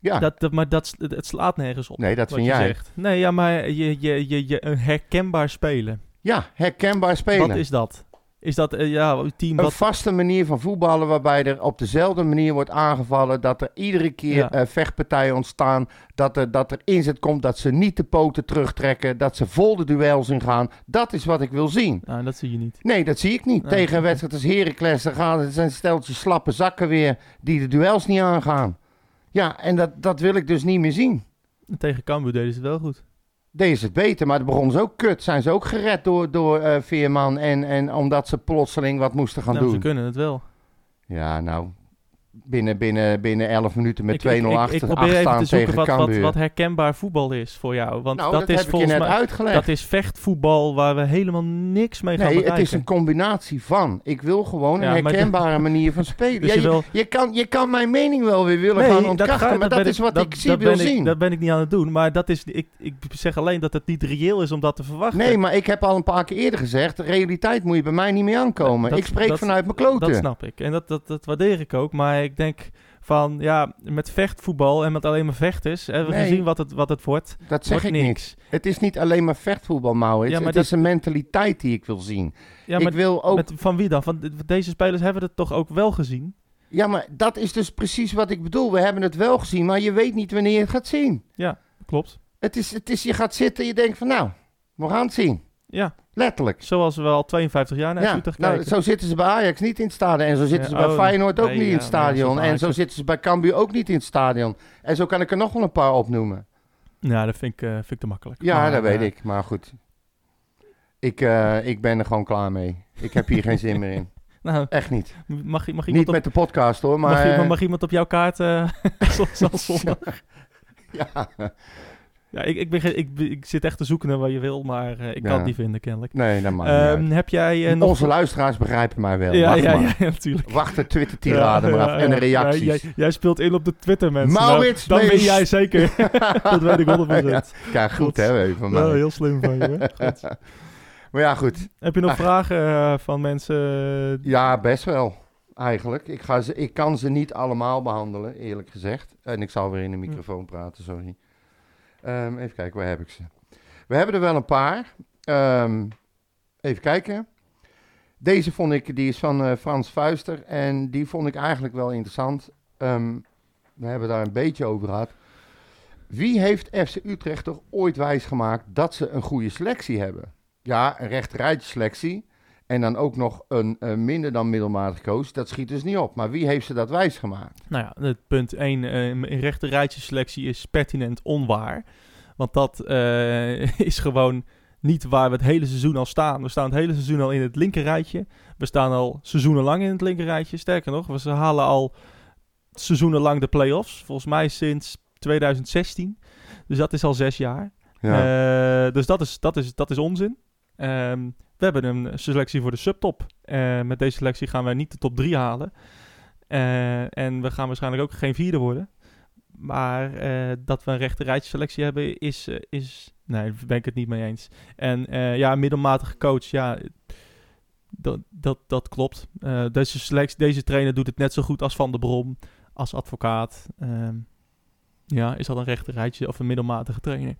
Ja, dat, dat- maar dat, het slaat nergens op. nee, dat vind jij. zegt. Nee, ja, maar je, je, je, je, een herkenbaar spelen. Ja, herkenbaar spelen. Wat is dat? Is dat eh, ja, een team Een wat... vaste manier van voetballen waarbij er op dezelfde manier wordt aangevallen. Dat er iedere keer Ja. eh, vechtpartijen ontstaan. Dat er, dat er inzet komt dat ze niet de poten terugtrekken. Dat ze vol de duels ingaan. Dat is wat ik wil zien. Nou, dat zie je niet. Nee, dat zie ik niet. Nee. Tegen een wedstrijd als Heracles, dan gaan het zijn steltjes slappe zakken weer die de duels niet aangaan. Ja, en dat, dat wil ik dus niet meer zien. En Tegen Cambuur deden ze het wel goed. Deze is het beter, maar het begon ze ook kut. Zijn ze ook gered door, door eh, Veerman en, en omdat ze plotseling wat moesten gaan nou, doen. ze kunnen het wel. Ja, nou, binnen, binnen, binnen 11 minuten met 2-0 ik, ik, ik, achter, ik probeer even te zoeken wat, wat, herkenbaar voetbal is voor jou. Want nou, dat, dat, is volgens net mij... uitgelegd. Dat is vechtvoetbal waar we helemaal niks mee gaan nee, het is een combinatie van. Ik wil gewoon Ja, een herkenbare manier van spelen. Dus Ja, je je, wil- je, kan, je kan mijn mening wel weer willen gaan ontkrachten, ga- maar dat is wat dat- ik zie dat wil ik- zien. dat ben ik niet aan het doen. Maar dat is, ik, ik zeg alleen dat het niet reëel is om dat te verwachten. Nee, maar ik heb al een paar keer eerder gezegd, de realiteit moet je bij mij niet meer aankomen. Dat- ik spreek dat- vanuit mijn kloten. Dat snap ik. En dat, dat, dat waardeer ik ook. Maar ik denk van, ja, met vechtvoetbal en met alleen maar vechters... hebben we Nee. gezien wat het, wat het wordt. dat zeg wordt ik niks. niet. Het is niet alleen maar vechtvoetbal, Maurits. Ja, maar het dat- is een mentaliteit die ik wil zien. Ja, maar ik wil ook... met, van wie dan? Van, de- deze spelers hebben het toch ook wel gezien? Ja, maar dat is dus precies wat ik bedoel. We hebben het wel gezien, maar je weet niet wanneer je het gaat zien. Klopt. Het is, het is, je gaat zitten en je denkt van nou, we gaan het zien. Ja, Letterlijk. zoals we al 52 jaar naar Ja, Utrecht nou, kijken. zo zitten ze bij Ajax niet in het stadion. En zo zitten Ja, ze bij oh, Feyenoord ook nee, niet in het stadion. En zo zitten ze bij Cambuur ook niet in het stadion. En zo kan ik er nog wel een paar opnoemen. Ja, dat vind ik, eh, vind ik te makkelijk. Ja, Maar, dat weet eh, ik. Maar goed. Ik, eh, ik ben er gewoon klaar mee. Ik heb hier geen zin meer in. Nou, Echt niet. mag, mag, Niet op, met de podcast hoor, maar... mag, iemand- eh, mag iemand op jouw kaart zoals- zoals zondag? ja. Ja, ik, ik, ben, ik, ik zit echt te zoeken naar wat je wil, maar eh, ik kan het niet vinden, kennelijk. Nee, dat maakt niet Ehm, uit. heb jij eh, nog... Onze luisteraars begrijpen mij wel. ja, Wacht ja, ja, natuurlijk. Wacht de Twitter-tirade maar af. En reacties. Jij, jij speelt in op de Twitter, mensen. Maurits nou, dan ben jij zeker. dat weet ik 100%. Ja, Kijk, goed Goed. hè, van mij. Wel heel slim van je. hè? Goed. Maar ja, goed. Heb je nog Ach. vragen eh, van mensen? Ja, best wel. Eigenlijk. Ik, ga ze, ik kan ze niet allemaal behandelen, eerlijk gezegd. En ik zal weer in de microfoon praten, sorry. Ehm, even kijken, waar heb ik ze? We hebben er wel een paar. Ehm, even kijken. Deze vond ik, die is van eh, Frans Fuister. En die vond ik eigenlijk wel interessant. Ehm, we hebben daar een beetje over gehad. Wie heeft FC Utrecht toch ooit wijsgemaakt dat ze een goede selectie hebben? Ja, een rechterrijtje selectie. En dan ook nog een, eh, minder dan middelmatig coach. Dat schiet dus niet op. Maar wie heeft ze dat wijsgemaakt? Nou ja, het punt 1 in rechter rijtje selectie is pertinent onwaar. Want dat eh, is gewoon niet waar we het hele seizoen al staan. We staan het hele seizoen al in het linker rijtje. We staan al seizoenenlang in het linker rijtje. Sterker nog, we halen al seizoenenlang de play-offs. Volgens mij sinds 2016. Dus dat is al zes jaar. Eh, dus dat is, dat is, dat is onzin. Ehm, we hebben een selectie voor de subtop. Eh, met deze selectie gaan wij niet de top 3 halen. Eh, en we gaan waarschijnlijk ook geen vierde worden. Maar eh, dat we een rechte rijtje selectie hebben, is, is... Nee, daar ben ik het niet mee eens. En ja, middelmatige coach, ja... Dat, dat, dat klopt. Deze, selectie, deze trainer doet het net zo goed als Van der Brom, als advocaat. Ehm, ja, is dat een rechte rijtje of een middelmatige trainer?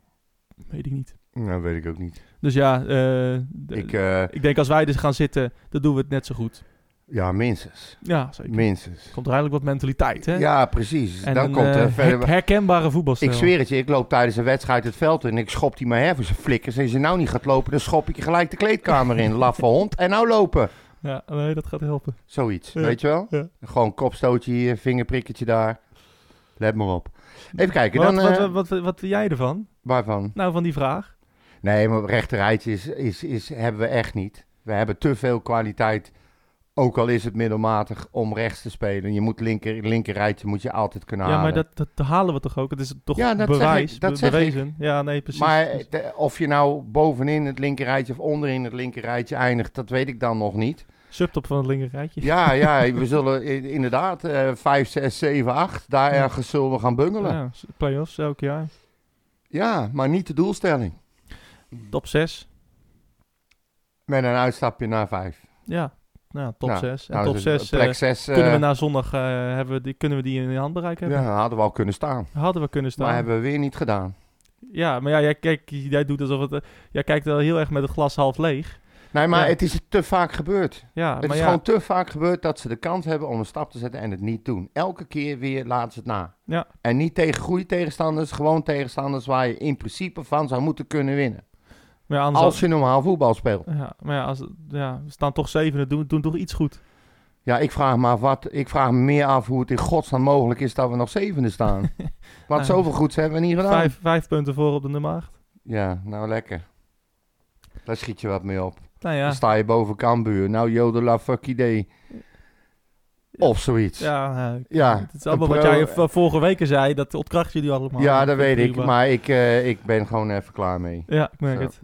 Weet ik niet. Nou, weet ik ook niet. Dus ja, eh, Ik, eh, ik denk als wij dus gaan zitten, dan doen we het net zo goed. ja, minstens. Ja, zeker. Minstens. Komt er eigenlijk wat mentaliteit, hè? Ja, precies. En dan een, komt er eh, verder... herkenbare voetbalstijl. Ik zweer het je, ik loop tijdens een wedstrijd het veld in en ik schop die maar her voor zijn flikkers. En als je nou niet gaat lopen, dan schop ik je gelijk de kleedkamer in. Laffe hond. En nou lopen. Ja, nee, dat gaat helpen. Zoiets, Ja, weet je wel? ja. Gewoon kopstootje hier, vingerprikketje daar. Let maar op. Even kijken, Wat, dan... wat, wat, wat, wat jij ervan? waarvan? Nou, van die vraag. Nee, maar rechterrijtje is, is, is, hebben we echt niet. We hebben te veel kwaliteit, ook al is het middelmatig, om rechts te spelen. Je moet linker, linkerrijtje moet je altijd kunnen Ja, halen. maar dat, dat halen we toch ook? Het is toch Ja, dat zeg bewijs, ik, dat be- zeg ik. bewezen. Ja, nee, precies. Maar de- of je nou bovenin het linkerrijtje of onderin het linkerrijtje eindigt, dat weet ik dan nog niet. Subtop van het linkerrijtje. Ja, ja, we zullen inderdaad eh 5, 6, 7, 8, daar Ja. ergens zullen we gaan bungelen. Ja, Ja, play-offs elk jaar. maar niet de doelstelling. Top 6. Met een uitstapje naar 5. Ja, nou, top Nou, 6. En Nou, top dus 6 plek 6 kunnen we na zondag eh, hebben we die, kunnen we die in de handbereik ja, hebben. hadden we al kunnen staan. Hadden we kunnen staan. Maar hebben we weer niet gedaan. Ja, maar ja, jij, kijk, jij doet alsof het... eh, jij kijkt wel heel erg met het glas half leeg. Nee, maar Ja. het is te vaak gebeurd. Ja, het maar is ja, gewoon te vaak gebeurd dat ze de kans hebben om een stap te zetten en het niet doen. Elke keer weer laten ze het na. Ja. En niet tegen goede tegenstanders, gewoon tegenstanders waar je in principe van zou moeten kunnen winnen. Maar ja, Als je normaal voetbal speelt. ja, maar ja, als, ja, we staan toch zevende, doen, doen toch iets goed. Ja, ik vraag me af wat. Ik vraag me meer af hoe het in godsnaam mogelijk is dat we nog zevende staan. Want zoveel goeds hebben we niet gedaan. Vijf, vijf punten voor op de nummer acht. Ja, nou lekker. Daar schiet je wat mee op. Nou ja, Dan sta je boven Cambuur. Nou, jodela fuck idee. Of zoiets. ja, eh, Ja, het is allemaal wat jij v- vorige weken zei, dat ontkracht jullie allemaal. Ja, dat weet ik. Maar ik, eh, ik ben gewoon even klaar mee. Ja, ik merk het.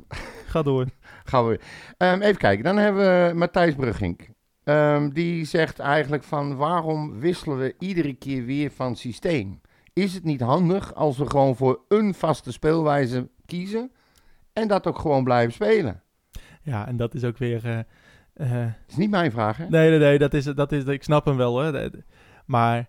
Ga door. Gaan we. Ehm, even kijken. Dan hebben we Matthijs Bruggink. Ehm, die zegt eigenlijk van waarom wisselen we iedere keer weer van systeem? Is het niet handig als we gewoon voor een vaste speelwijze kiezen en dat ook gewoon blijven spelen? Ja, en dat is ook weer... eh, eh, Dat is niet mijn vraag, hè? nee, nee, nee, dat is, dat is, ik snap hem wel, hè. Maar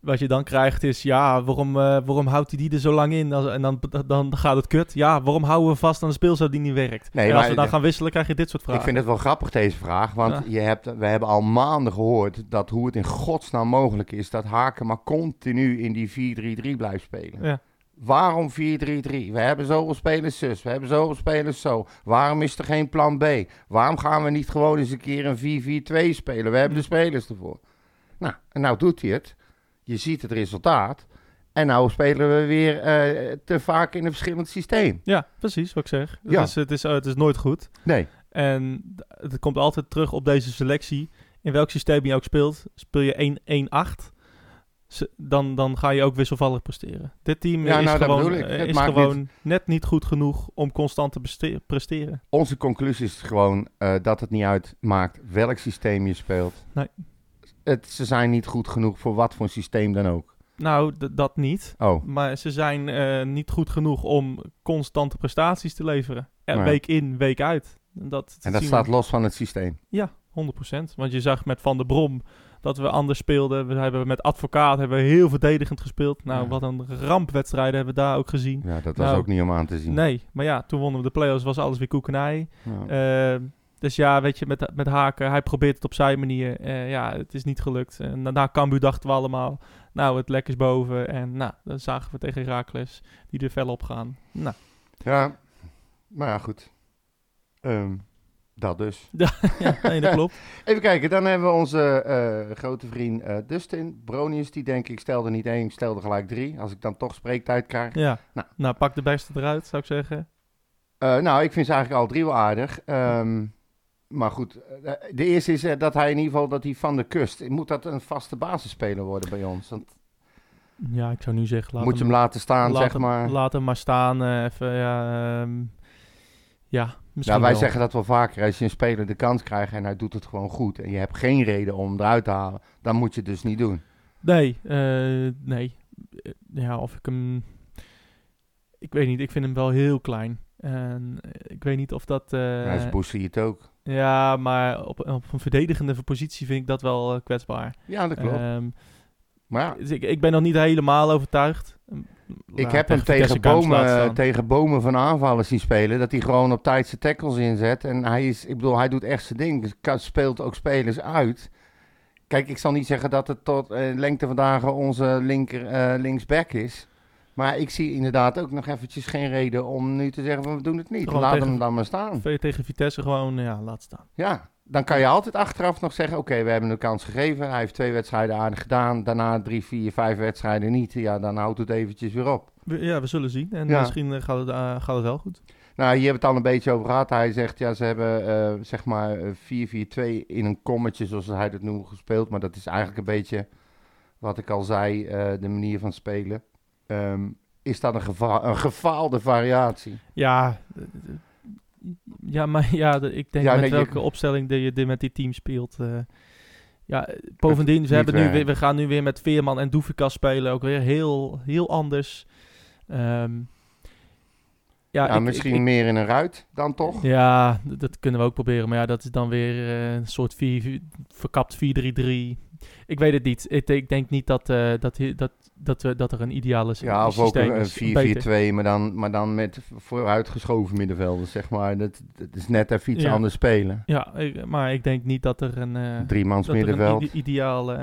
wat je dan krijgt is, ja, waarom, eh, waarom houdt hij die er zo lang in? Als, en dan, dan gaat het kut. Ja, waarom houden we vast aan een speelstijl die niet werkt? Nee, en als maar we dan gaan wisselen, krijg je dit soort vragen. Ik vind het wel grappig, deze vraag. Want Ja. je hebt, we hebben al maanden gehoord dat hoe het in godsnaam mogelijk is dat Haken maar continu in die 4-3-3 blijft spelen. Ja. Waarom 4-3-3? We hebben zoveel spelers zus, we hebben zoveel spelers zo. Waarom is er geen plan B? Waarom gaan we niet gewoon eens een keer een 4-4-2 spelen? We hebben de spelers ervoor. Nou, en nou doet hij het. Je ziet het resultaat. En nou spelen we weer eh, te vaak in een verschillend systeem. Ja, precies wat ik zeg. Ja. Het, is, het, is, het is nooit goed. Nee. En het komt altijd terug op deze selectie. In welk systeem je ook speelt, speel je 1-1-8, ze- dan, dan ga je ook wisselvallig presteren. Dit team Ja, is, nou, gewoon, eh, is gewoon net niet goed genoeg om constant te presteren. Onze conclusie is gewoon eh, dat het niet uitmaakt welk systeem je speelt. Nee. Het, ze zijn niet goed genoeg voor wat voor systeem dan ook. Nou, dat niet. Oh, Maar ze zijn eh, niet goed genoeg om constante prestaties te leveren. Er, Nee. Week in, week uit. En dat, en dat staat we- los van het systeem. Ja, 100%. Want je zag met Van der Brom dat we anders speelden. We hebben met Advocaat hebben we heel verdedigend gespeeld. Nou, Ja. wat een rampwedstrijden hebben we daar ook gezien. Ja, dat was Nou, ook niet om aan te zien. Nee, maar ja, toen wonnen we de play-offs, was alles weer koekenij. Ja. Eh, dus ja, weet je, met, met Haken, hij probeert het op zijn manier. Eh, ja, het is niet gelukt. En daarna Cambuur dachten we allemaal, nou, het lek is boven. En nou, dan zagen we tegen Herakles, die er fel op gaan. Nou, ja, maar ja, goed. Ehm, dat dus. ja, nee, dat klopt. Even kijken, dan hebben we onze eh, grote vriend eh, Dustin. Bronius, die denk ik stelde niet één, stelde gelijk drie. Als ik dan toch spreektijd krijg. Ja, Nou. nou, pak de beste eruit, zou ik zeggen. Eh, nou, ik vind ze eigenlijk al drie wel aardig. Ehm, maar goed, de eerste is dat hij in ieder geval dat hij van de kust. Moet dat een vaste basisspeler worden bij ons? Want Ja, ik zou nu zeggen, laat moet je hem laten staan, laat zeg hem, maar. Laat hem maar staan. even, ja, ehm, ja misschien Ja, wij wel. zeggen dat wel vaker. Als je een speler de kans krijgt en hij doet het gewoon goed. En je hebt geen reden om hem eruit te halen. Dan moet je het dus niet doen. Nee, eh, nee. Eh, Ja, of ik hem... Ik weet niet, ik vind hem wel heel klein. En eh, ik weet niet of dat... eh, Hij is het ook. ja, maar op, op een verdedigende positie vind ik dat wel kwetsbaar. Ja, dat klopt. Ehm, maar ja, dus ik, ik ben nog niet helemaal overtuigd. Ik heb hem tegen bomen, tegen bomen van aanvallen zien spelen. Dat hij gewoon op tijd zijn tackles inzet. En hij is, ik bedoel, hij doet echt zijn ding. Dus speelt ook spelers uit. Kijk, ik zal niet zeggen dat het tot eh, lengte vandaag onze linker eh, linksback is. Maar ik zie inderdaad ook nog eventjes geen reden om nu te zeggen, van, we doen het niet. Laat hem dan maar staan. Tegen Vitesse gewoon, ja, laat staan. Ja, dan kan je altijd achteraf nog zeggen: Oké, we hebben een kans gegeven. Hij heeft twee wedstrijden aardig gedaan. Daarna drie, vier, vijf wedstrijden niet. Ja, dan houdt het eventjes weer op. Ja, we zullen zien. En Ja. misschien eh, gaat, het, eh, gaat het wel goed. Nou, hier hebben we het al een beetje over gehad. Hij zegt: Ja, ze hebben eh, zeg maar eh, 4-4-2 in een kommetje, zoals hij dat noemt, gespeeld. Maar dat is eigenlijk een beetje wat ik al zei: de manier van spelen. Ehm, is dat een, geva een gefaalde variatie? Ja, ja maar ja, de- ik denk Ja, met nee, je- welke opstelling die je met die team speelt. eh, ja, bovendien, ze hebben nu weer, we gaan nu weer met Veerman en Doefikas spelen. Ook weer heel, heel anders. Ehm, ja, Ja, ik- misschien ik- meer in een ruit dan toch? Ja, dat kunnen we ook proberen. Maar ja, dat is dan weer eh, een soort 4, vier- verkapt 4-3-3. Ik weet het niet. Ik, ik denk niet dat, eh, dat, dat, dat, we, dat er een ideale sy- Ja, of ook systeem een, is. een Beter. 4-4-2, maar dan, maar dan met vooruitgeschoven middenvelders, zeg maar. Dat, dat is net even iets Ja. anders spelen. Ja, maar ik denk niet dat er een, eh, Driemans een middenveld. ide- ideaal,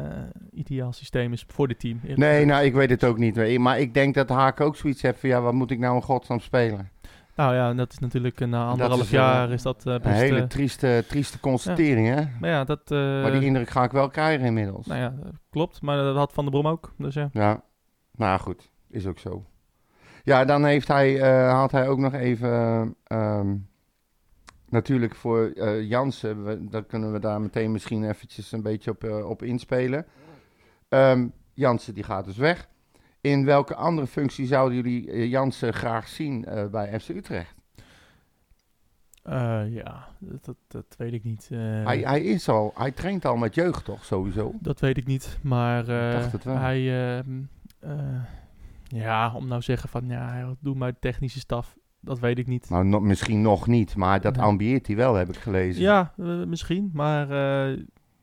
ideaal systeem is voor dit team. Nee, nou, ik weet het ook niet. Maar ik denk dat Haak ook zoiets heeft van, ja, wat moet ik nou in godsnaam spelen? Nou ja, dat is natuurlijk een na anderhalf is, eh, jaar is dat eh, Een best... hele eh, trieste, trieste constatering, hè? maar ja, dat... eh, Maar die indruk ga ik wel krijgen inmiddels. nou ja, klopt. Maar dat had Van der Brom ook. Dus ja. Ja, nou goed, is ook zo. Ja, dan heeft hij, eh, had hij ook nog even, ehm, natuurlijk voor eh Jansen, we, kunnen we daar meteen misschien eventjes een beetje op, eh, op inspelen. Ehm, Jansen die gaat dus weg. In welke andere functie zouden jullie eh, Jansen graag zien eh, bij FC Utrecht? Eh, ja, dat, dat, dat weet ik niet. Hij, hij is al, hij traint al met jeugd toch, sowieso? Dat weet ik niet, maar wel. hij, ehm, eh, ja, om nou zeggen van, ja, doet maar technische staf, dat weet ik niet. Nou, no- misschien nog niet, maar dat ambieert hij wel, heb ik gelezen. Ja, misschien, maar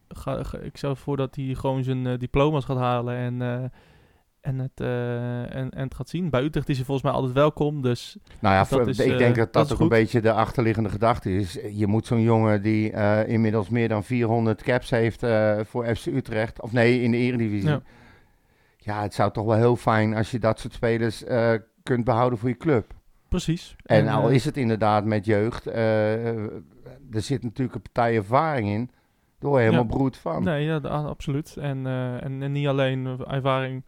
ga, ga- ik zou voordat hij gewoon zijn diploma's gaat halen en, en, het, eh, en, en het gaat zien. Bij Utrecht is hij volgens mij altijd welkom, dus Nou ja, dat voor- is, ik eh, denk dat dat ook goed. een beetje de achterliggende gedachte is. Je moet zo'n jongen die eh, inmiddels meer dan 400 caps heeft voor FC Utrecht, of nee, in de Eredivisie. Ja. Ja. het zou toch wel heel fijn als je dat soort spelers kunt behouden voor je club. precies. En, al is het inderdaad met jeugd, er zit natuurlijk een partij ervaring in. Je helemaal Ja. broed van. Nee, ja, absoluut. En, en, en niet alleen ervaring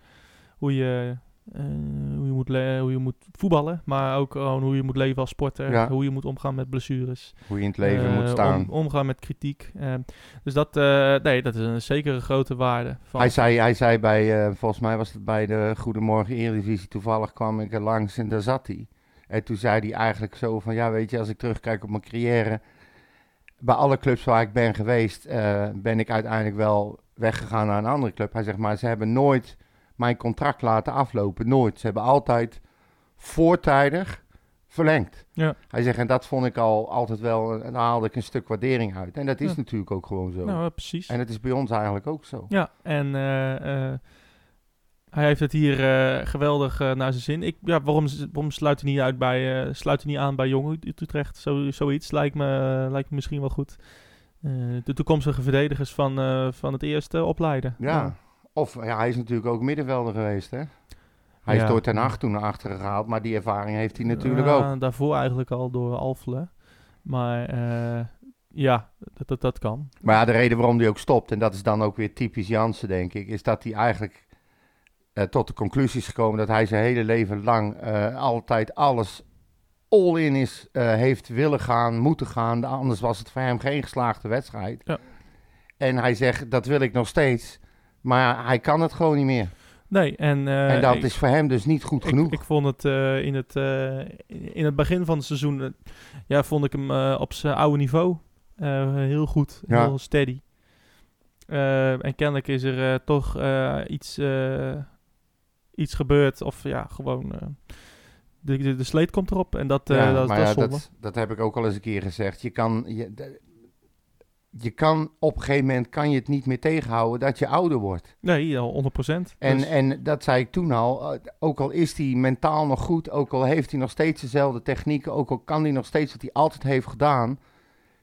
hoe je, eh, hoe, je moet hoe je moet voetballen, maar ook gewoon hoe je moet leven als sporter. Ja. Hoe je moet omgaan met blessures. Hoe je in het leven eh, moet staan. om- omgaan met kritiek. Eh, dus dat, nee, dat is een zekere grote waarde. Van, Hij zei, hij zei bij, volgens mij was het bij de Goedemorgen Eredivisie, toevallig kwam ik er langs en daar zat hij. En toen zei hij eigenlijk zo van, ja weet je, als ik terugkijk op mijn carrière, bij alle clubs waar ik ben geweest, ben ik uiteindelijk wel weggegaan naar een andere club. Hij zegt, maar ze hebben nooit mijn contract laten aflopen, nooit. Ze hebben altijd voortijdig verlengd. Ja. Hij zegt, en dat vond ik al altijd wel, en daar haalde ik een stuk waardering uit. En dat is Ja. natuurlijk ook gewoon zo. nou, precies. En het is bij ons eigenlijk ook zo. Ja, en eh, eh, hij heeft het hier eh, geweldig naar zijn zin. Ik, ja, waarom, waarom sluit hij niet, uit bij, sluit hij niet aan bij Jong Ut- Utrecht? Zo, zoiets lijkt me, lijkt me misschien wel goed. De toekomstige verdedigers van, van het eerste opleiden. Ja. Of ja, hij is natuurlijk ook middenvelder geweest, hè? Hij is Ja. door Ten Hag toen naar achteren gehaald, maar die ervaring heeft hij natuurlijk ook. Daarvoor eigenlijk al door Alfle. Maar eh, ja, dat, dat, dat kan. Maar ja, de reden waarom hij ook stopt, en dat is dan ook weer typisch Jansen, denk ik, is dat hij eigenlijk eh, tot de conclusie is gekomen dat hij zijn hele leven lang eh, altijd alles all-in is, eh, heeft willen gaan, moeten gaan. Anders was het voor hem geen geslaagde wedstrijd. Ja. En hij zegt, dat wil ik nog steeds, maar hij kan het gewoon niet meer. Nee, en, eh, en dat ik- is voor hem dus niet goed Ik, genoeg. ik vond het eh, in, het, eh, in het begin van het seizoen, ja, vond ik hem op zijn oude niveau heel goed, Ja. heel steady. En kennelijk is er toch iets, iets gebeurd, of ja, gewoon de, de, de sleet komt erop en dat, Ja, dat, maar dat ja, is zonde. dat, dat heb ik ook al eens een keer gezegd. Je kan, je, je kan op een gegeven moment kan je het niet meer tegenhouden dat je ouder wordt. Nee, ja, 100%. En, Dus- en dat zei ik toen al. eh, Ook al is hij mentaal nog goed, ook al heeft hij nog steeds dezelfde technieken, ook al kan hij nog steeds wat hij altijd heeft gedaan,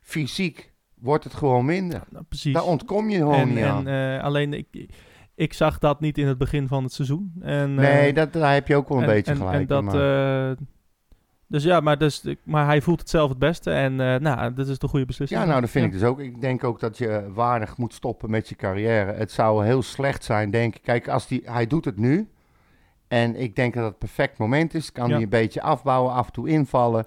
fysiek wordt het gewoon minder. nou, precies. Daar ontkom je gewoon en, niet en aan. eh, alleen, ik, ik zag dat niet in het begin van het seizoen. En, eh, nee, dat, daar heb je ook wel een en, beetje gelijk En dat, in, maar- eh, Dus ja, maar, dus, maar hij voelt het zelf het beste. En eh nou, dat is de goede beslissing. Ja, nou, dat vind ik dus ook. Ik denk ook dat je waardig moet stoppen met je carrière. Het zou heel slecht zijn, denk ik. Kijk, als die, hij doet het nu. En ik denk dat het perfect moment is. Kan Ja. hij een beetje afbouwen, af en toe invallen.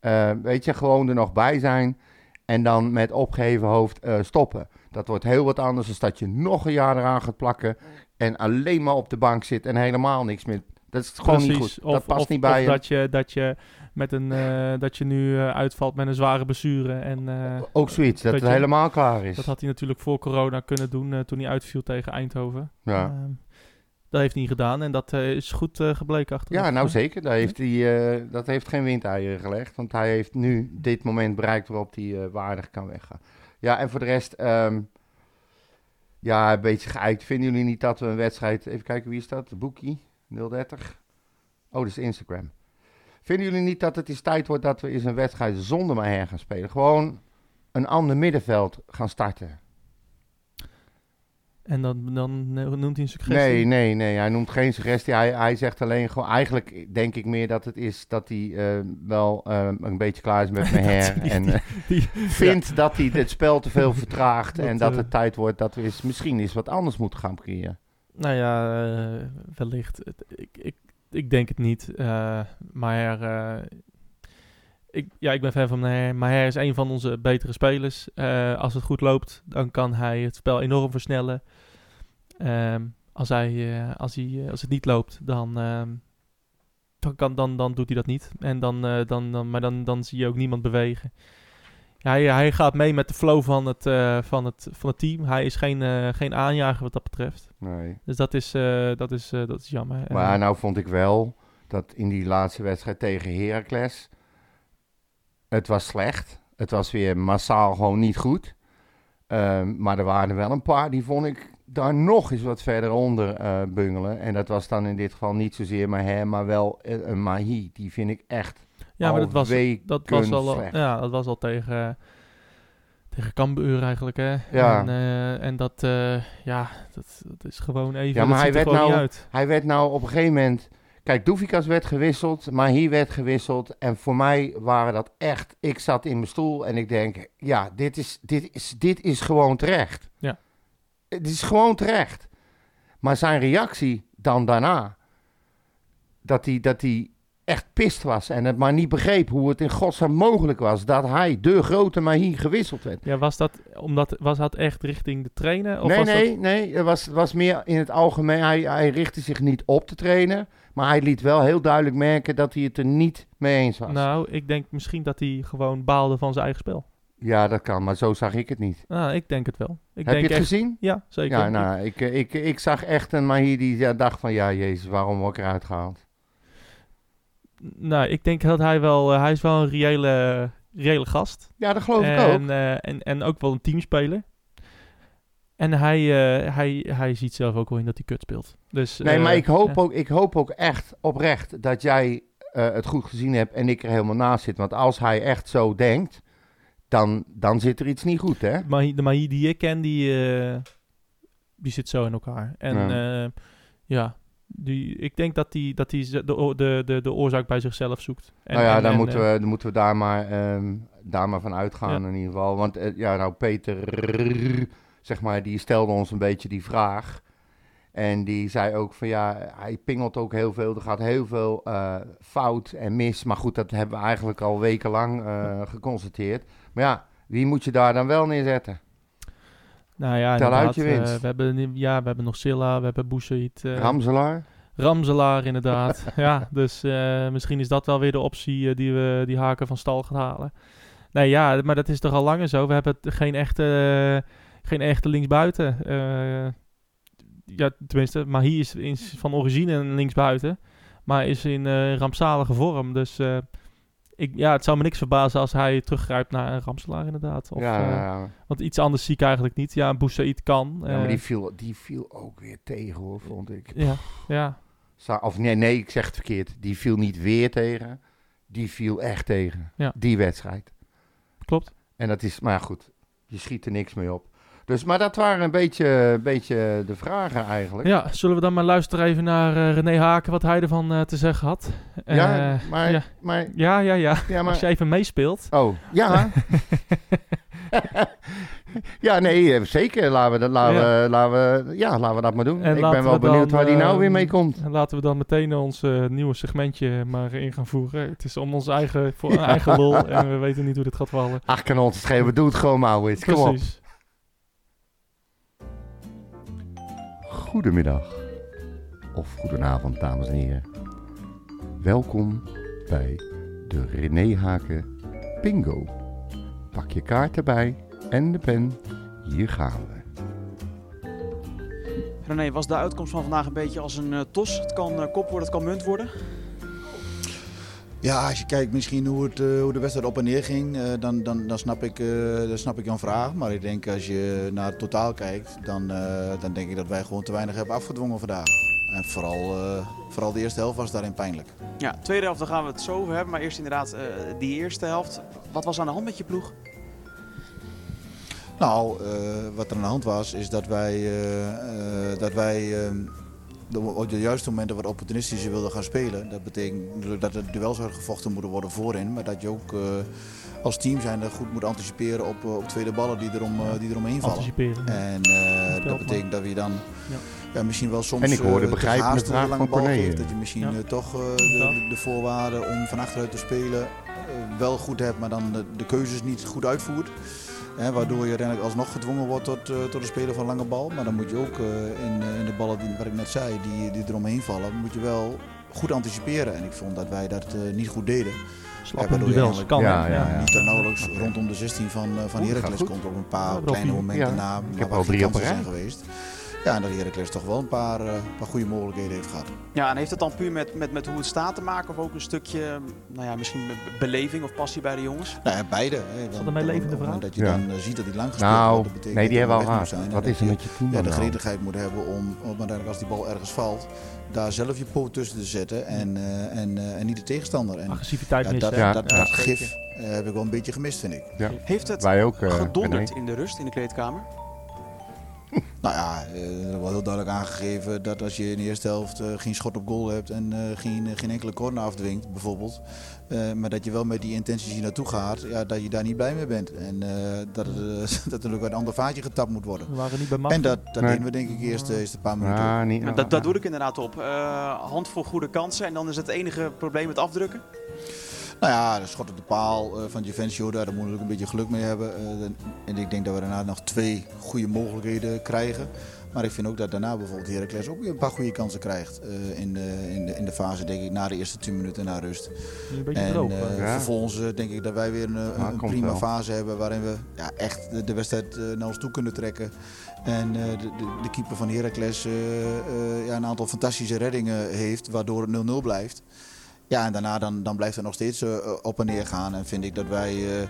Eh, weet je, gewoon er nog bij zijn. En dan met opgeheven hoofd eh, stoppen. Dat wordt heel wat anders dan dat je nog een jaar eraan gaat plakken. En alleen maar op de bank zit en helemaal niks meer. Dat is gewoon niet goed. Of, dat past of- niet bij of je. dat je, dat je, met een, eh, dat je nu eh, uitvalt met een zware blessure. En eh, Ook zoiets, dat dat het je- helemaal klaar is. dat had hij natuurlijk voor corona kunnen doen toen hij uitviel tegen Eindhoven. ja. Ehm, dat heeft hij niet gedaan en dat is goed gebleken achteraf. Ja, nou zeker. Daar heeft hij, dat heeft geen windeieren gelegd. Want hij heeft nu dit moment bereikt waarop hij waardig kan weggaan. Ja, en voor de rest, ehm, ja, een beetje geëikt. Vinden jullie niet dat we een wedstrijd... Even kijken, wie is dat? Boekie, 030. Oh, dat is Instagram. Vinden jullie niet dat het eens tijd wordt dat we eens een wedstrijd zonder Maher gaan spelen? Gewoon een ander middenveld gaan starten. En dan, dan noemt hij een suggestie. Nee, nee, nee. Hij noemt geen suggestie. Hij, hij zegt alleen gewoon... Eigenlijk denk ik meer dat het is dat hij eh, wel eh, een beetje klaar is met mijn her. die- en eh, die- vindt dat hij het spel te veel vertraagt. Dat, en dat het tijd wordt dat we eens, misschien eens wat anders moeten gaan creëren. Nou ja, wellicht. Ik, ik, ik denk het niet. eh, maar eh, ik, ja, ik ben fan van Maher. Maher is een van onze betere spelers. Eh, als het goed loopt, dan kan hij het spel enorm versnellen. Ehm, als, hij, als, hij, als het niet loopt, dan, ehm, dan, kan, dan, dan doet hij dat niet. En dan, dan, dan, maar dan, dan zie je ook niemand bewegen. Ja, hij, hij gaat mee met de flow van het, eh, van het, van het team. Hij is geen, eh, geen aanjager wat dat betreft. Nee. Dus dat is, eh, dat is, eh, dat is jammer. Maar nou vond ik wel dat in die laatste wedstrijd tegen Heracles... Het was slecht. Het was weer massaal gewoon niet goed. Ehm, maar er waren er wel een paar die vond ik daar nog eens wat verder onder eh, bungelen. En dat was dan in dit geval niet zozeer Maher, maar wel eh, een Mahi. Die vind ik echt ja, maar dat was, dat was al, slecht. ja, dat was al tegen, tegen Cambuur eigenlijk, hè. Ja. En, eh, en dat, eh, ja, dat, dat is gewoon even, Ja, maar hij er werd nou-. Hij werd nou op een gegeven moment... Kijk, Doefikas werd gewisseld, Mahi werd gewisseld. En voor mij waren dat echt... Ik zat in mijn stoel en ik denk... Ja, dit is, dit is, dit is gewoon terecht. Ja. Het is gewoon terecht. Maar zijn reactie dan daarna... Dat hij, dat hij echt pist was en het maar niet begreep hoe het in godsnaam mogelijk was... dat hij, de grote Mahi, gewisseld werd. Ja, was dat, omdat, was dat echt richting de trainer? Of nee, was nee, Dat, nee. Het was, was meer in het algemeen. Hij, hij richtte zich niet op te trainen. Maar hij liet wel heel duidelijk merken dat hij het er niet mee eens was. nou, ik denk misschien dat hij gewoon baalde van zijn eigen spel. Ja, dat kan. Maar zo zag ik het niet. Nou, ik denk het wel. Ik Heb je het echt, gezien? Ja, zeker. Ja, nou, ik, ik, ik zag echt een Mahir die ja, dacht van... Ja, jezus, waarom word ik eruit gehaald? Nou, ik denk dat hij wel, eh, hij is wel een reële, reële gast. Ja, dat geloof ik ook. eh, en, en ook wel een teamspeler. En hij, eh, hij, hij ziet zelf ook wel in dat hij kut speelt. Dus, Nee, maar ik hoop, ja. ook, ik hoop ook echt oprecht dat jij het goed gezien hebt en ik er helemaal naast zit. Want als hij echt zo denkt, dan, dan zit er iets niet goed, hè? Maar de Mahi die ik ken, die, die zit zo in elkaar. En ja die, ik denk dat hij dat die de, de, de, de oorzaak bij zichzelf zoekt. En, nou ja, en- dan, en, moeten eh, we, dan moeten we daar maar, ehm, daar maar van uitgaan Ja. in ieder geval. Want eh, ja, nou Peter, zeg maar, die stelde ons een beetje die vraag. En die zei ook van ja, hij pingelt ook heel veel. Er gaat heel veel eh, fout en mis. Maar goed, dat hebben we eigenlijk al wekenlang eh, geconstateerd. Maar ja, wie moet je daar dan wel neerzetten? Nou ja, tel uit inderdaad, je eh, we, hebben, ja, we hebben nog Silla, we hebben Boussaïd. eh, Ramselaar? Ramselaar inderdaad. ja, dus eh, misschien is dat wel weer de optie die we die haken van stal gaat halen. Nee, ja, maar dat is toch al langer zo. We hebben geen echte, geen echte linksbuiten. Ja, tenminste, maar hier is, is van origine een linksbuiten. Maar is in rampzalige vorm. Dus ik, ja, het zou me niks verbazen als hij teruggrijpt naar een Ramselaar inderdaad. Of, ja, eh, ja, want iets anders zie ik eigenlijk niet. Ja, Boussaïd kan. ja, maar eh, die viel, die viel ook weer tegen hoor, vond ik. ja, ja, Of nee, nee, ik zeg het verkeerd. Die viel niet weer tegen. Die viel echt tegen. Die wedstrijd. klopt. En dat is, maar goed, je schiet er niks mee op. Dus, maar dat waren een beetje, een beetje de vragen eigenlijk. Ja, zullen we dan maar luisteren even naar eh, René Haken, wat hij ervan eh, te zeggen had? Ja, Eh, maar, ja. maar, ja, ja, ja. ja, Als maar, je even meespeelt. oh, ja. ja, nee, zeker. Laten we dat, laten Ja. we, laten we, ja, laten we dat maar doen. En Ik ben wel we benieuwd dan, waar die nou weer mee komt. En laten we dan meteen ons nieuwe segmentje maar in gaan voeren. Het is om ons eigen, voor eigen lol en we weten niet hoe dit gaat vallen. Ach, kan ons het schelen. Doe het gewoon, Maurits. Kom op. Goedemiddag. Of goedenavond, dames en heren. Welkom bij de René Haken Bingo. Pak je kaart erbij en de pen. Hier gaan we. René, was de uitkomst van vandaag een beetje als een eh, tos? Het kan eh, kop worden, het kan munt worden. Ja, als je kijkt misschien hoe, het, eh, hoe de wedstrijd op en neer ging, eh, dan, dan, dan, snap ik, eh, dan snap ik jouw vraag. Maar ik denk als je naar het totaal kijkt, dan, dan denk ik dat wij gewoon te weinig hebben afgedwongen vandaag. En vooral, vooral de eerste helft was daarin pijnlijk. Ja, tweede helft, daar gaan we het zo over hebben. Maar eerst inderdaad die eerste helft. Wat was aan de hand met je ploeg? Nou, wat er aan de hand was, is dat wij, dat wij eh, de- op de juiste momenten wat opportunistischer wilden gaan spelen. Dat betekent dat er duels gevochten moeten worden voorin. Maar dat je ook eh, als team zijn goed moet anticiperen op, eh, op tweede ballen die, erom, eh, die eromheen vallen. Anticiperen. En eh, dat betekent dat we dan Ja. ja. misschien wel soms En ik hoorde begrijpende vraag lange van Corné, eh. Dat je misschien Ja. toch eh, de, de voorwaarden om van achteruit te spelen wel goed hebt, maar dan de, de keuzes niet goed uitvoert. Hè, waardoor je uiteindelijk alsnog gedwongen wordt tot, eh, tot het spelen van lange bal. Maar dan moet je ook eh, in, eh, in de ballen die, wat ik net zei, die, die eromheen vallen, moet je wel goed anticiperen. En ik vond dat wij dat eh, niet goed deden. Slappe je duels. Kan. Ja, ja, ja. Niet nauwelijks rondom de 16 van, eh, van Heracles komt op een paar Ja, kleine momenten Ja, na. ik maar heb waar al drie op zijn geweest. Ja, en dat Heracles toch wel een paar, eh, paar goede mogelijkheden heeft gehad. Ja, en heeft het dan puur met, met, met hoe het staat te maken? Of ook een stukje, nou ja, misschien be- beleving of passie bij de jongens? Nou ja, beide. Hè. Dat een het vraag? Dat je Ja. dan eh, ziet dat die lang gespeeld Nou, wordt, dat betekent nee, die dat hebben hij al weg gehad. moet zijn. Wat dat is er je, met je team Ja, de nou? gretigheid moet hebben om, om uiteindelijk als die bal ergens valt, daar zelf je poot tussen te zetten en, eh, en, eh, en niet de tegenstander. En Agressiviteit ja, missen. dat? Ja, dat, ja. dat gif eh, heb ik wel een beetje gemist, vind ik. Heeft het Wij ook. eh, gedonderd in de rust in de kleedkamer? Nou ja, eh, er wordt heel duidelijk aangegeven dat als je in de eerste helft eh, geen schot op goal hebt en eh, geen, geen enkele corner afdwingt, bijvoorbeeld. eh, maar dat je wel met die intenties hier naartoe gaat, ja, dat je daar niet blij mee bent. En eh, dat, het, dat natuurlijk uit een ander vaatje getapt moet worden. We waren niet bij En dat, dat Nee. deden we denk ik eerst, eerst een paar minuten. Ja, niet, Ja, dat, dat doe ik inderdaad op. Eh handvol goede kansen en dan is het enige probleem het afdrukken. Nou ja, de schot op de paal eh, van Juvencio, daar moeten we ook een beetje geluk mee hebben. Eh, en ik denk dat we daarna nog twee goede mogelijkheden krijgen. Maar ik vind ook dat daarna bijvoorbeeld Heracles ook weer een paar goede kansen krijgt. eh, in, de, in, de, in de fase, denk ik, na de eerste 10 minuten na rust. Een beetje En droog. Ja. vervolgens denk ik dat wij weer een, een- Ja, een komt prima wel. fase hebben waarin we ja, echt de, de wedstrijd naar ons toe kunnen trekken. En eh, de, de, de keeper van Heracles eh, eh, ja, een aantal fantastische reddingen heeft, waardoor het 0-0 blijft. Ja, en daarna dan, dan blijft het nog steeds eh, op en neer gaan. En vind ik dat wij, eh,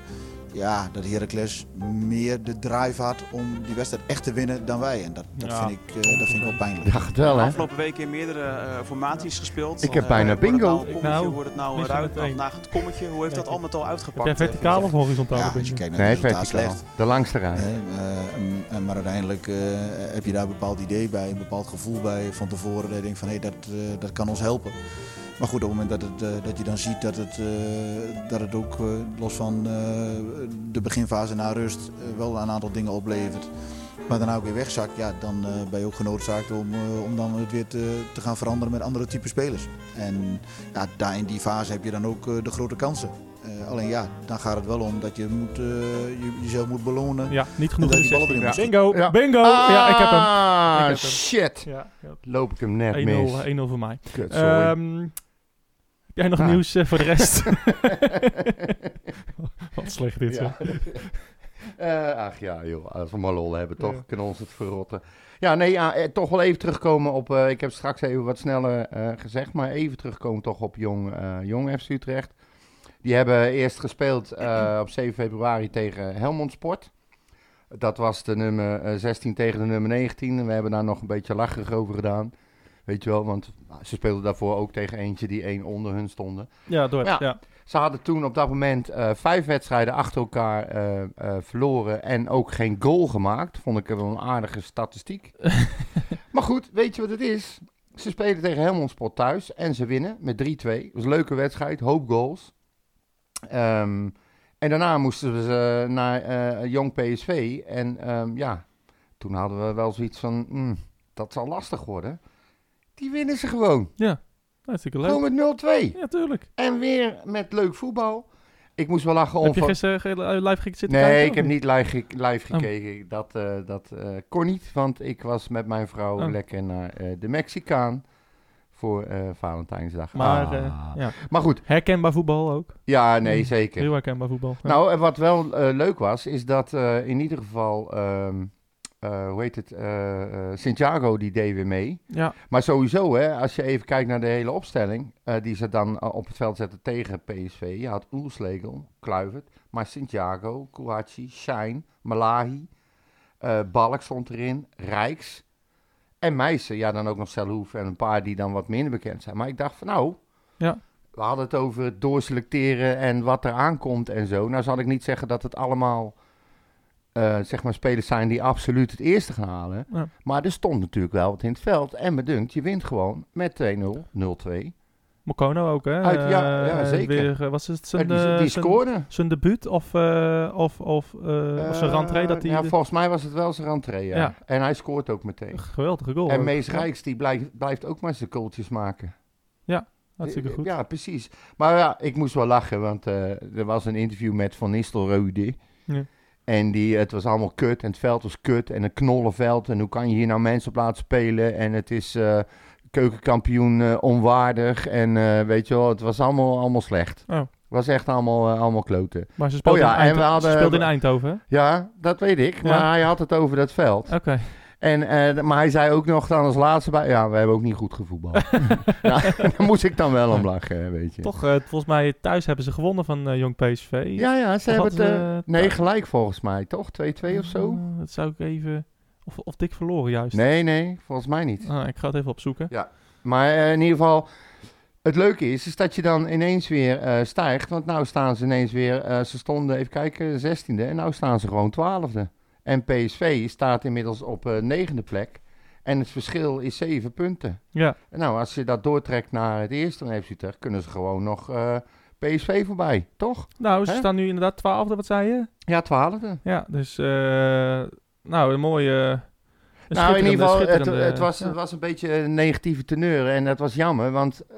ja, dat Heracles meer de drive had om die wedstrijd echt te winnen dan wij. En dat, dat, Ja. vind, ik, eh, dat vind ik wel pijnlijk. Ja, het wel, hè? afgelopen weken in meerdere eh, formaties gespeeld. Ik heb Eh, bijna wordt het bingo. Nou, Nou, wordt het nou ruit, het kommetje. Hoe heeft dat allemaal al uitgepakt? eh, verticaal of horizontaal? Ja, als je kijkt naar Nee, verticaal. slecht. De langste rij. Eh, en maar uiteindelijk eh, heb je daar een bepaald idee bij, een bepaald gevoel bij van tevoren. Dat je denkt van hé, dat, eh, dat kan ons helpen. Maar goed, op het moment dat, het, eh, dat je dan ziet dat het, eh, dat het ook eh, los van eh, de beginfase na rust wel een aantal dingen oplevert. Maar daarna ook weer wegzakt, ja, dan eh, ben je ook genoodzaakt om, eh, om dan het weer te, te gaan veranderen met andere type spelers. En ja, daar in die fase heb je dan ook eh, de grote kansen. Eh, alleen ja, dan gaat het wel om dat je, moet, je jezelf moet belonen. Ja, niet genoeg Dat die ballen 16. erin Bingo, Ja. bingo. Ja, ik heb hem. Ah, Ik heb hem. shit. Ja, ja. Loop ik hem net 1-0 mis. 1-0 voor mij. Kut, sorry. Ehm, heb jij nog Ah. nieuws eh, voor de rest? Wat slecht dit, Ja. zeg. Eh, ach ja, joh, als we maar lol hebben, toch? Ja. Kunnen ons het verrotten. Ja, nee, ja, eh, toch wel even terugkomen op... eh, ik heb straks even wat sneller eh, gezegd, maar even terugkomen toch op Jong, eh Jong FC Utrecht. Die hebben eerst gespeeld eh, op 7 februari tegen Helmond Sport. Dat was de nummer eh, 16 tegen de nummer 19. En we hebben daar nog een beetje lacherig over gedaan. Weet je wel, want ah, ze speelden daarvoor ook tegen eentje die één onder hun stonden. Ja, door. Ja. Ja. Ze hadden toen op dat moment eh, vijf wedstrijden achter elkaar eh, eh, verloren en ook geen goal gemaakt. Vond ik wel een aardige statistiek. maar goed, weet je wat het is? Ze spelen tegen Helmond Sport thuis en ze winnen met 3-2. Het was een leuke wedstrijd, hoop goals. Ehm, en daarna moesten ze naar eh, Jong PSV. En ehm, ja, toen hadden we wel zoiets van, mm, dat zal lastig worden. Die winnen ze gewoon. Hartstikke leuk. Gewoon met 0-2. Ja, tuurlijk. En weer met leuk voetbal. Ik moest wel lachen om... Heb je gisteren ge- live gekeken zitten kijken? Nee, of ik heb niet live, live Oh. gekeken. Dat, eh, dat eh, kon niet, want ik was met mijn vrouw Oh. lekker naar eh, de Mexicaan voor eh, Valentijnsdag. Maar, Ah. eh, ja. maar goed, Herkenbaar voetbal ook. ja, nee, Mm, zeker. Heel herkenbaar voetbal. Ja. Nou, en wat wel eh, leuk was, is dat eh, in ieder geval, ehm, eh, hoe heet het, eh, Santiago die deed weer mee. ja. Maar sowieso, hè, als je even kijkt naar de hele opstelling, die ze dan op het veld zetten tegen PSV. Je had Oelslegel, Kluivert, maar Santiago, Kouachi, Shine, Malahi, Balk stond erin, Rijks en Meijsen. Ja, dan ook nog Selhoef en een paar die dan wat minder bekend zijn. Maar ik dacht van nou, Ja. we hadden het over het doorselecteren en wat er aankomt en zo. Nou zal ik niet zeggen dat het allemaal... eh, zeg maar spelers zijn die absoluut het eerste gaan halen. Ja. Maar er stond natuurlijk wel wat in het veld. En bedunkt, je wint gewoon met 2-0, 0-2. Mokono ook, hè? Uit- ja, Eh, ja, zeker. Weer, eh, was het zijn, die, eh, die zijn- scoorde. zijn debuut of, eh, of, of, eh, zijn Eh, rentree? Dat hij ja, de- volgens mij was het wel zijn rentree, ja. Ja. En hij scoort ook meteen. geweldige goal. en. Mees Ja, Rijks, die blijft, blijft ook maar zijn goaltjes maken. Hartstikke goed. Ja, precies. Maar ja, ik moest wel lachen, want eh, er was een interview met Van Nistelrooy. Ja. En die, het was allemaal kut en het veld was kut en een knollenveld. En hoe kan je hier nou mensen op laten spelen? En het is eh, keukenkampioen eh, onwaardig. En eh, weet je wel, het was allemaal, allemaal slecht. Oh. Het was echt allemaal, allemaal kloten. Maar ze speelde, Oh ja, in, en we hadden- ze in Eindhoven? Ja, dat weet ik. Ja. Maar hij had het over dat veld. Oké. En, eh, maar hij zei ook nog dan als laatste bij... Ja, we hebben ook niet goed gevoetbald. nou, daar moest ik dan wel om lachen, weet je. Toch, eh, volgens mij thuis hebben ze gewonnen van eh, Jong PSV. Ja, ja, ze Of hebben het... ze, nee, gelijk volgens mij, toch? 2-2 of zo? Dat zou ik even... Of, of dik verloren juist. Nee, nee, volgens mij niet. Ah, ik ga het even opzoeken. Maar eh, in ieder geval... Het leuke is, is dat je dan ineens weer stijgt. Want nou staan ze ineens weer... ze stonden, even kijken, 16e. En nou staan ze gewoon 12e. En PSV staat inmiddels op eh negende plek. En het verschil is 7 punten. Ja, Nou, als je dat doortrekt naar het eerste dan FC Utrecht, kunnen ze gewoon nog eh, PSV voorbij, toch? nou, ze staan nu inderdaad twaalfde, wat zei je? Ja, twaalfde. Ja, dus... eh, nou, een mooie... Nou, in ieder geval, het, het, was, ja. het was een beetje een negatieve teneur en dat was jammer, want eh,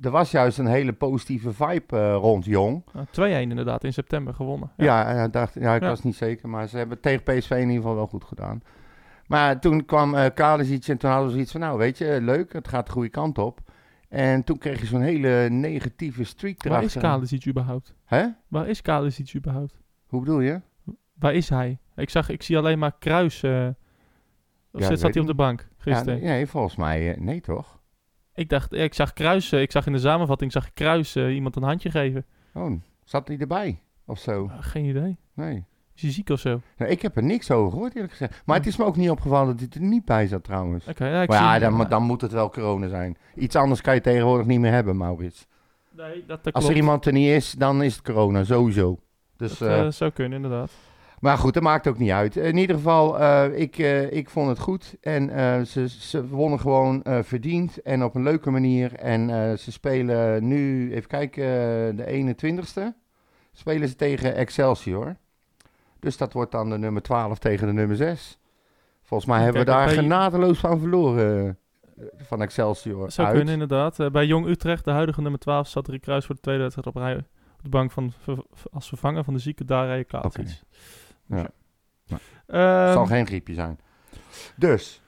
er was juist een hele positieve vibe eh, rond Jong. Ah, 2-1 inderdaad, in september gewonnen. Ja, ja, dacht, ja ik was niet zeker, maar ze hebben tegen PSV in ieder geval wel goed gedaan. Maar toen kwam eh Kalisic en toen hadden we zoiets van, nou weet je, leuk, het gaat de goede kant op. En toen kreeg je zo'n hele negatieve streak Waar is erachter. Kalisic überhaupt? Hè? Waar is Kalisic überhaupt? Hoe bedoel je? Waar is hij? Ik, zag, ik zie alleen maar Kruis. Of Ja, zat hij op de bank Ja, gisteren? nee, volgens mij eh, nee toch? Ik dacht, ik zag Kruis, eh, ik zag in de samenvatting zag ik Kruis eh, iemand een handje geven. Oh, zat hij erbij of zo? Ah, geen idee. Nee. Is hij ziek of zo? Oké, Nou, ik heb er niks over gehoord eerlijk gezegd. Maar het is me ook niet opgevallen dat hij er niet bij zat trouwens. ja, ik maar ja, zie- dan, dan moet het wel corona zijn. Iets anders kan je tegenwoordig niet meer hebben, Maurits. Nee, dat, dat Als er klopt. iemand er niet is, dan is het corona, sowieso. Dus, Dat eh, zou kunnen, inderdaad. Maar goed, dat maakt ook niet uit. In ieder geval, eh, ik, eh, ik vond het goed. En eh, ze, ze wonnen gewoon verdiend en op een leuke manier. En ze spelen nu, even kijken, de 21ste. Spelen ze tegen Excelsior. Dus dat wordt dan de nummer 12 tegen de nummer 6. Volgens mij hebben we daar bij- genadeloos van verloren van Excelsior. Zou uit. kunnen, inderdaad. Bij Jong Utrecht, de huidige nummer 12, zat Rick Kruis voor de tweede wedstrijd op rij op de bank van, als vervanger van de zieke Darij Kalasic. Oké. Ja. Ehm, zal geen griepje zijn. Dus,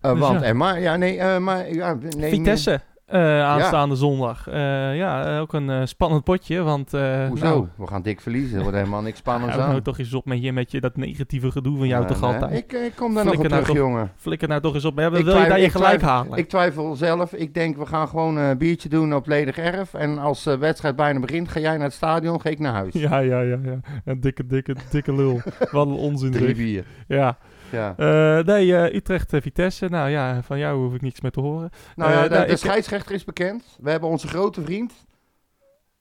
eh, Dus want, ja. en maar, ja, nee, eh, maar, ja, nee, Vitesse, eh, aanstaande zondag. Eh, ja, eh, ook een spannend potje, want... Hoezo? nou, we gaan dik verliezen, er wordt helemaal niks spannends hou aan. nou toch eens op met je, met je dat negatieve gedoe van jou Ja, toch nee, altijd. Ik, ik kom daar nog op Flikker nou terug, jongen. Flikker nou toch eens op. Ja, wil je twijfel- daar je gelijk twijfel- halen. Ik twijfel zelf. Ik denk, we gaan gewoon een biertje doen op ledig erf. En als de wedstrijd bijna begint, ga jij naar het stadion, ga ik naar huis. Ja, ja, ja, ja. Een dikke, dikke, dikke lul. Wat een onzin. Drie, vier. Ja. Ja. Eh, nee, eh, Utrecht, eh, Vitesse. Nou ja, van jou hoef ik niks meer te horen. Nou ja, de, nou, de scheidsrechter is bekend. We hebben onze grote vriend.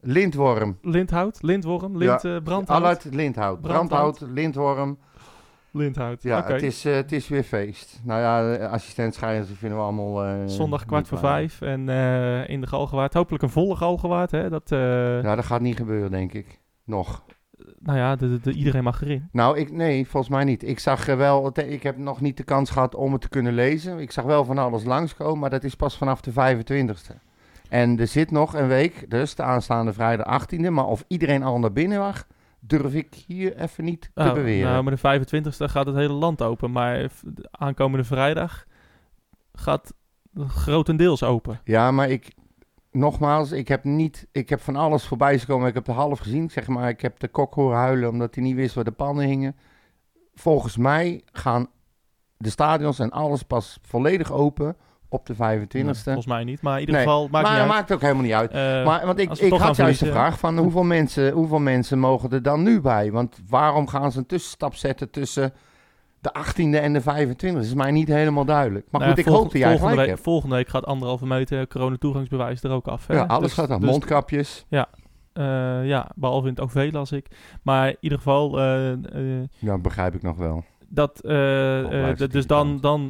Lintworm. Linthout, lintworm, lint, eh, brandhout. Allard Linthout. Brandhout. Lintworm. Linthout, Ja, het, is, het is weer feest. Nou ja, assistent vinden we allemaal... Zondag kwart voor vijf en in de Galgenwaard. Hopelijk een volle Galgenwaard, hè. Dat, Ja, dat gaat niet gebeuren, denk ik. Nog. Nou ja, de, de, de- iedereen mag erin. Nou, ik, nee, volgens mij niet. Ik zag eh, wel, ik heb nog niet de kans gehad om het te kunnen lezen. Ik zag wel van alles langskomen, maar dat is pas vanaf de 25e. En er zit nog een week, dus de aanstaande vrijdag 18e. Maar of iedereen al naar binnen mag, durf ik hier even niet te Oh, beweren. nou, maar de 25e gaat het hele land open. Maar aankomende vrijdag gaat grotendeels open. Ja, maar ik, nogmaals, ik heb niet, ik heb van alles voorbij zien komen. Ik heb de half gezien, zeg maar. Ik heb de kok horen huilen omdat hij niet wist waar de pannen hingen. Volgens mij gaan de stadions en alles pas volledig open op de 25e. Volgens mij niet. Maar in ieder Nee, geval, maakt maar niet uit. maakt ook helemaal niet uit. Eh, maar, want ik, ik had juist de vraag van hoeveel mensen, hoeveel mensen mogen er dan nu bij? Want waarom gaan ze een tussenstap zetten tussen de 18e en de 25e? Dat is mij niet helemaal duidelijk. Maar nou goed, ja, ik hoop dat jij volgende gelijk week, hebt. Volgende week gaat anderhalve meter coronatoegangsbewijs er ook af. Hè? Ja, alles Dus- gaat aan. dus, Mondkapjes. eh, ja, behalve in het OV las ik. Maar in ieder geval, eh, Ja, begrijp ik nog wel. dat, dus dan, dan,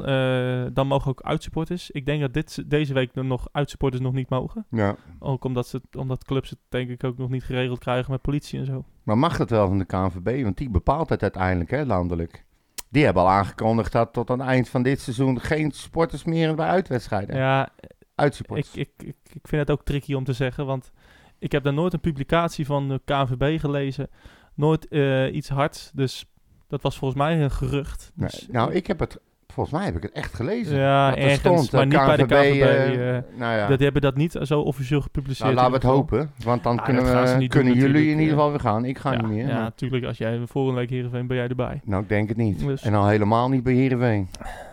dan mogen ook uitsupporters. Ik denk dat dit, deze week nog uitsupporters nog niet mogen. Ja. Ook omdat, ze, omdat clubs het denk ik ook nog niet geregeld krijgen met politie en zo. Maar mag dat wel van de KNVB? Want die bepaalt het uiteindelijk, hè, landelijk. Die hebben al aangekondigd dat tot aan het eind van dit seizoen geen sporters meer bij uitwedstrijden. Ja, Uitsupporters. ik, ik, ik vind het ook tricky om te zeggen, want ik heb daar nooit een publicatie van de KNVB gelezen. Nooit eh, iets hards, dus dat was volgens mij een gerucht. Nee, Dus, nou, ik heb het, volgens mij heb ik het echt gelezen. Ja, Dat er ergens, stond, maar eh, niet bij de KNVB. eh, eh, nou ja, Dat hebben dat niet zo officieel gepubliceerd. nou, laten we het hopen. Want dan Ah, kunnen, we, doen kunnen jullie in ieder geval weer gaan. Ik ga ja, niet meer. Ja, natuurlijk. Als jij volgende week Heerenveen ben jij erbij. Nou, ik denk het niet. Dus- En al helemaal niet bij Heerenveen.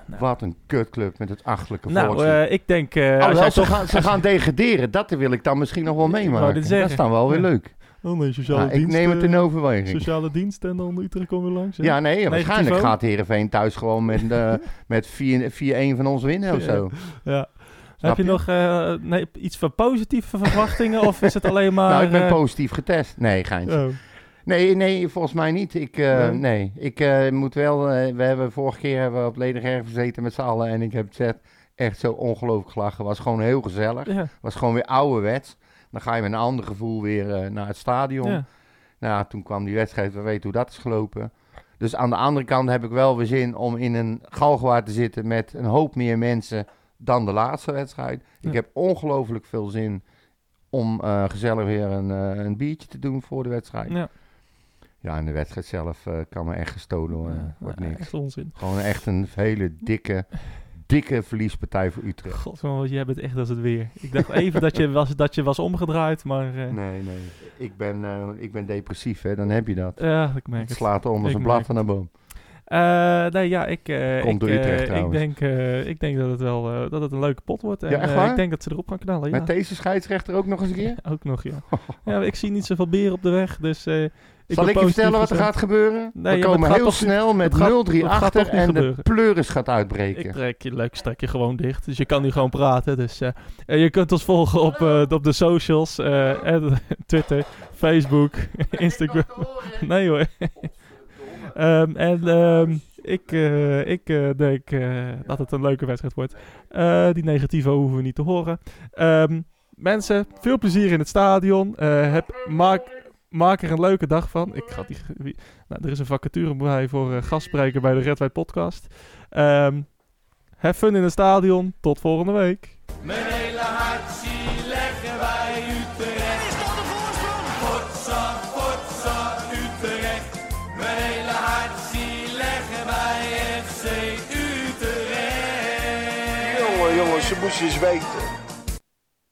Nou. Wat een kutclub met het achtelijke Nou, volkslied. eh, ik denk... jij ze, gaan, ze gaan degraderen. Dat wil ik dan misschien nog wel meemaken. Dat is dan wel weer leuk. Oh nee, sociale Nou, ik dienst. neem het eh, in overweging. Sociale dienst en dan Utrecht komen we langs. hè? Ja, nee, waarschijnlijk gaat Heerenveen thuis gewoon met, eh, met 4 4-1 van ons winnen of zo. Ja. Snap Heb je, je? nog eh, nee, iets van positieve verwachtingen of is het alleen maar... nou, ik ben positief getest. Nee, geintje. oh. Nee, nee, volgens mij niet. Ik, Nee? nee, ik moet wel... we hebben vorige keer hebben we op Lediger gezeten met z'n allen. En ik heb het echt zo ongelooflijk gelachen. was gewoon heel gezellig. Ja, was gewoon weer ouderwets. Dan ga je met een ander gevoel weer eh, naar het stadion. ja. Nou, ja, toen kwam die wedstrijd. We weten hoe dat is gelopen. Dus aan de andere kant heb ik wel weer zin om in een galgenwaard te zitten met een hoop meer mensen dan de laatste wedstrijd. Ja. Ik heb ongelooflijk veel zin om eh, gezellig weer een, eh, een biertje te doen voor de wedstrijd. ja. Ja, en de wedstrijd zelf kan me echt gestolen. Ja, wordt niks. Echt onzin. Gewoon echt een hele dikke, dikke verliespartij voor Utrecht. God, wat jij bent echt als het weer. Ik dacht even dat je was, dat je was omgedraaid, maar... eh, Nee, nee. Ik ben, eh, ik ben depressief, hè. Dan heb je dat. Ja, ik merk Het het. slaat onder Ik zijn merk blad van de boom. Eh, nee, ja, ik, Komt ik, door Utrecht ik, denk, ik denk dat het wel dat het een leuke pot wordt. En, Ja, ik denk dat ze erop gaan knallen, ja. Met deze scheidsrechter ook nog eens een keer? Ook nog, ja. ja. Ik zie niet zoveel beren op de weg, dus... ik Zal ik je vertellen wat er gaat gebeuren? Nee, We komen heel snel met het gaat- 0-3 het gaat achter en de gebeuren. pleuris gaat Ik uitbreken. trek je leuk, strek je gewoon dicht. Dus je kan nu gewoon praten. Dus, eh, en je kunt ons volgen op, eh, op de socials. eh, en Twitter, Facebook, Instagram. Nee hoor. Ehm, en ehm, ik, eh, ik eh, denk eh, dat het een leuke wedstrijd wordt. Eh, die negatieve hoeven we niet te horen. Ehm, mensen, veel plezier in het stadion. Eh, heb, maak, maak er een leuke dag van. Ik ga die, nou, er is een vacature bij voor eh, gastspreker bij de Red White Podcast. Ehm have fun in het stadion. Tot volgende week. Mijn hele hart zie leggen wij Utrecht. Is dat de voorsprong? Potsa, potsa, Utrecht. Mijn hele hart zie leggen wij FC Utrecht. Jongen, jongen, ze moesten eens weten.